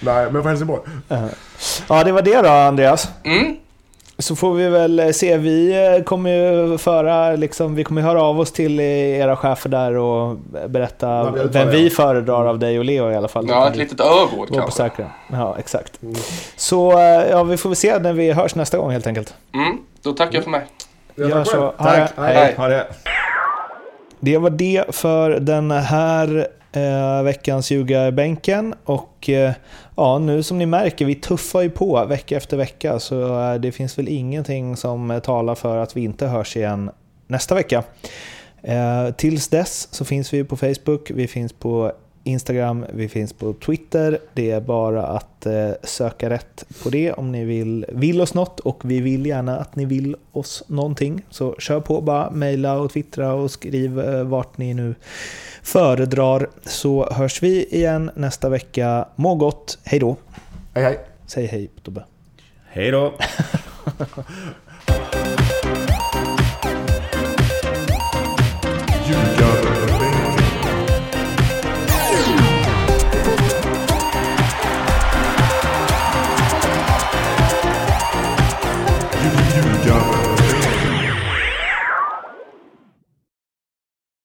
B: Nej, men för Helsingborg.
A: Ja, det var det då Andreas.
D: Mm.
A: Så får vi väl se. Vi eh, kommer ju föra, liksom, vi kommer höra av oss till eh, era chefer där och berätta
B: vi
A: vem vi föredrar av dig och Leo i alla fall.
D: Ja, ett litet öråd
A: Gå på
D: kanske.
A: säkra. Ja, exakt. Så eh, ja, vi får väl se när vi hörs nästa gång helt enkelt.
D: Mm. Då tackar jag för mig.
B: Ja,
A: Gör
B: tack
A: så. Ha det.
B: Tack. Hej.
D: Hej.
C: Ha det.
A: Det var det för den här eh, veckans ljugarbänken. Och eh, ja, nu som ni märker, vi tuffar ju på vecka efter vecka. Så eh, det finns väl ingenting som eh, talar för att vi inte hörs igen nästa vecka. Eh, tills dess så finns vi på Facebook, vi finns på Instagram, vi finns på Twitter. Det är bara att eh, söka rätt på det om ni vill, vill oss något och vi vill gärna att ni vill oss någonting. Så kör på bara, mejla och twittra och skriv eh, vart ni nu föredrar så hörs vi igen nästa vecka. Må gott, hej då!
B: Hej hej.
A: Säg hej Tobbe.
C: Hej då.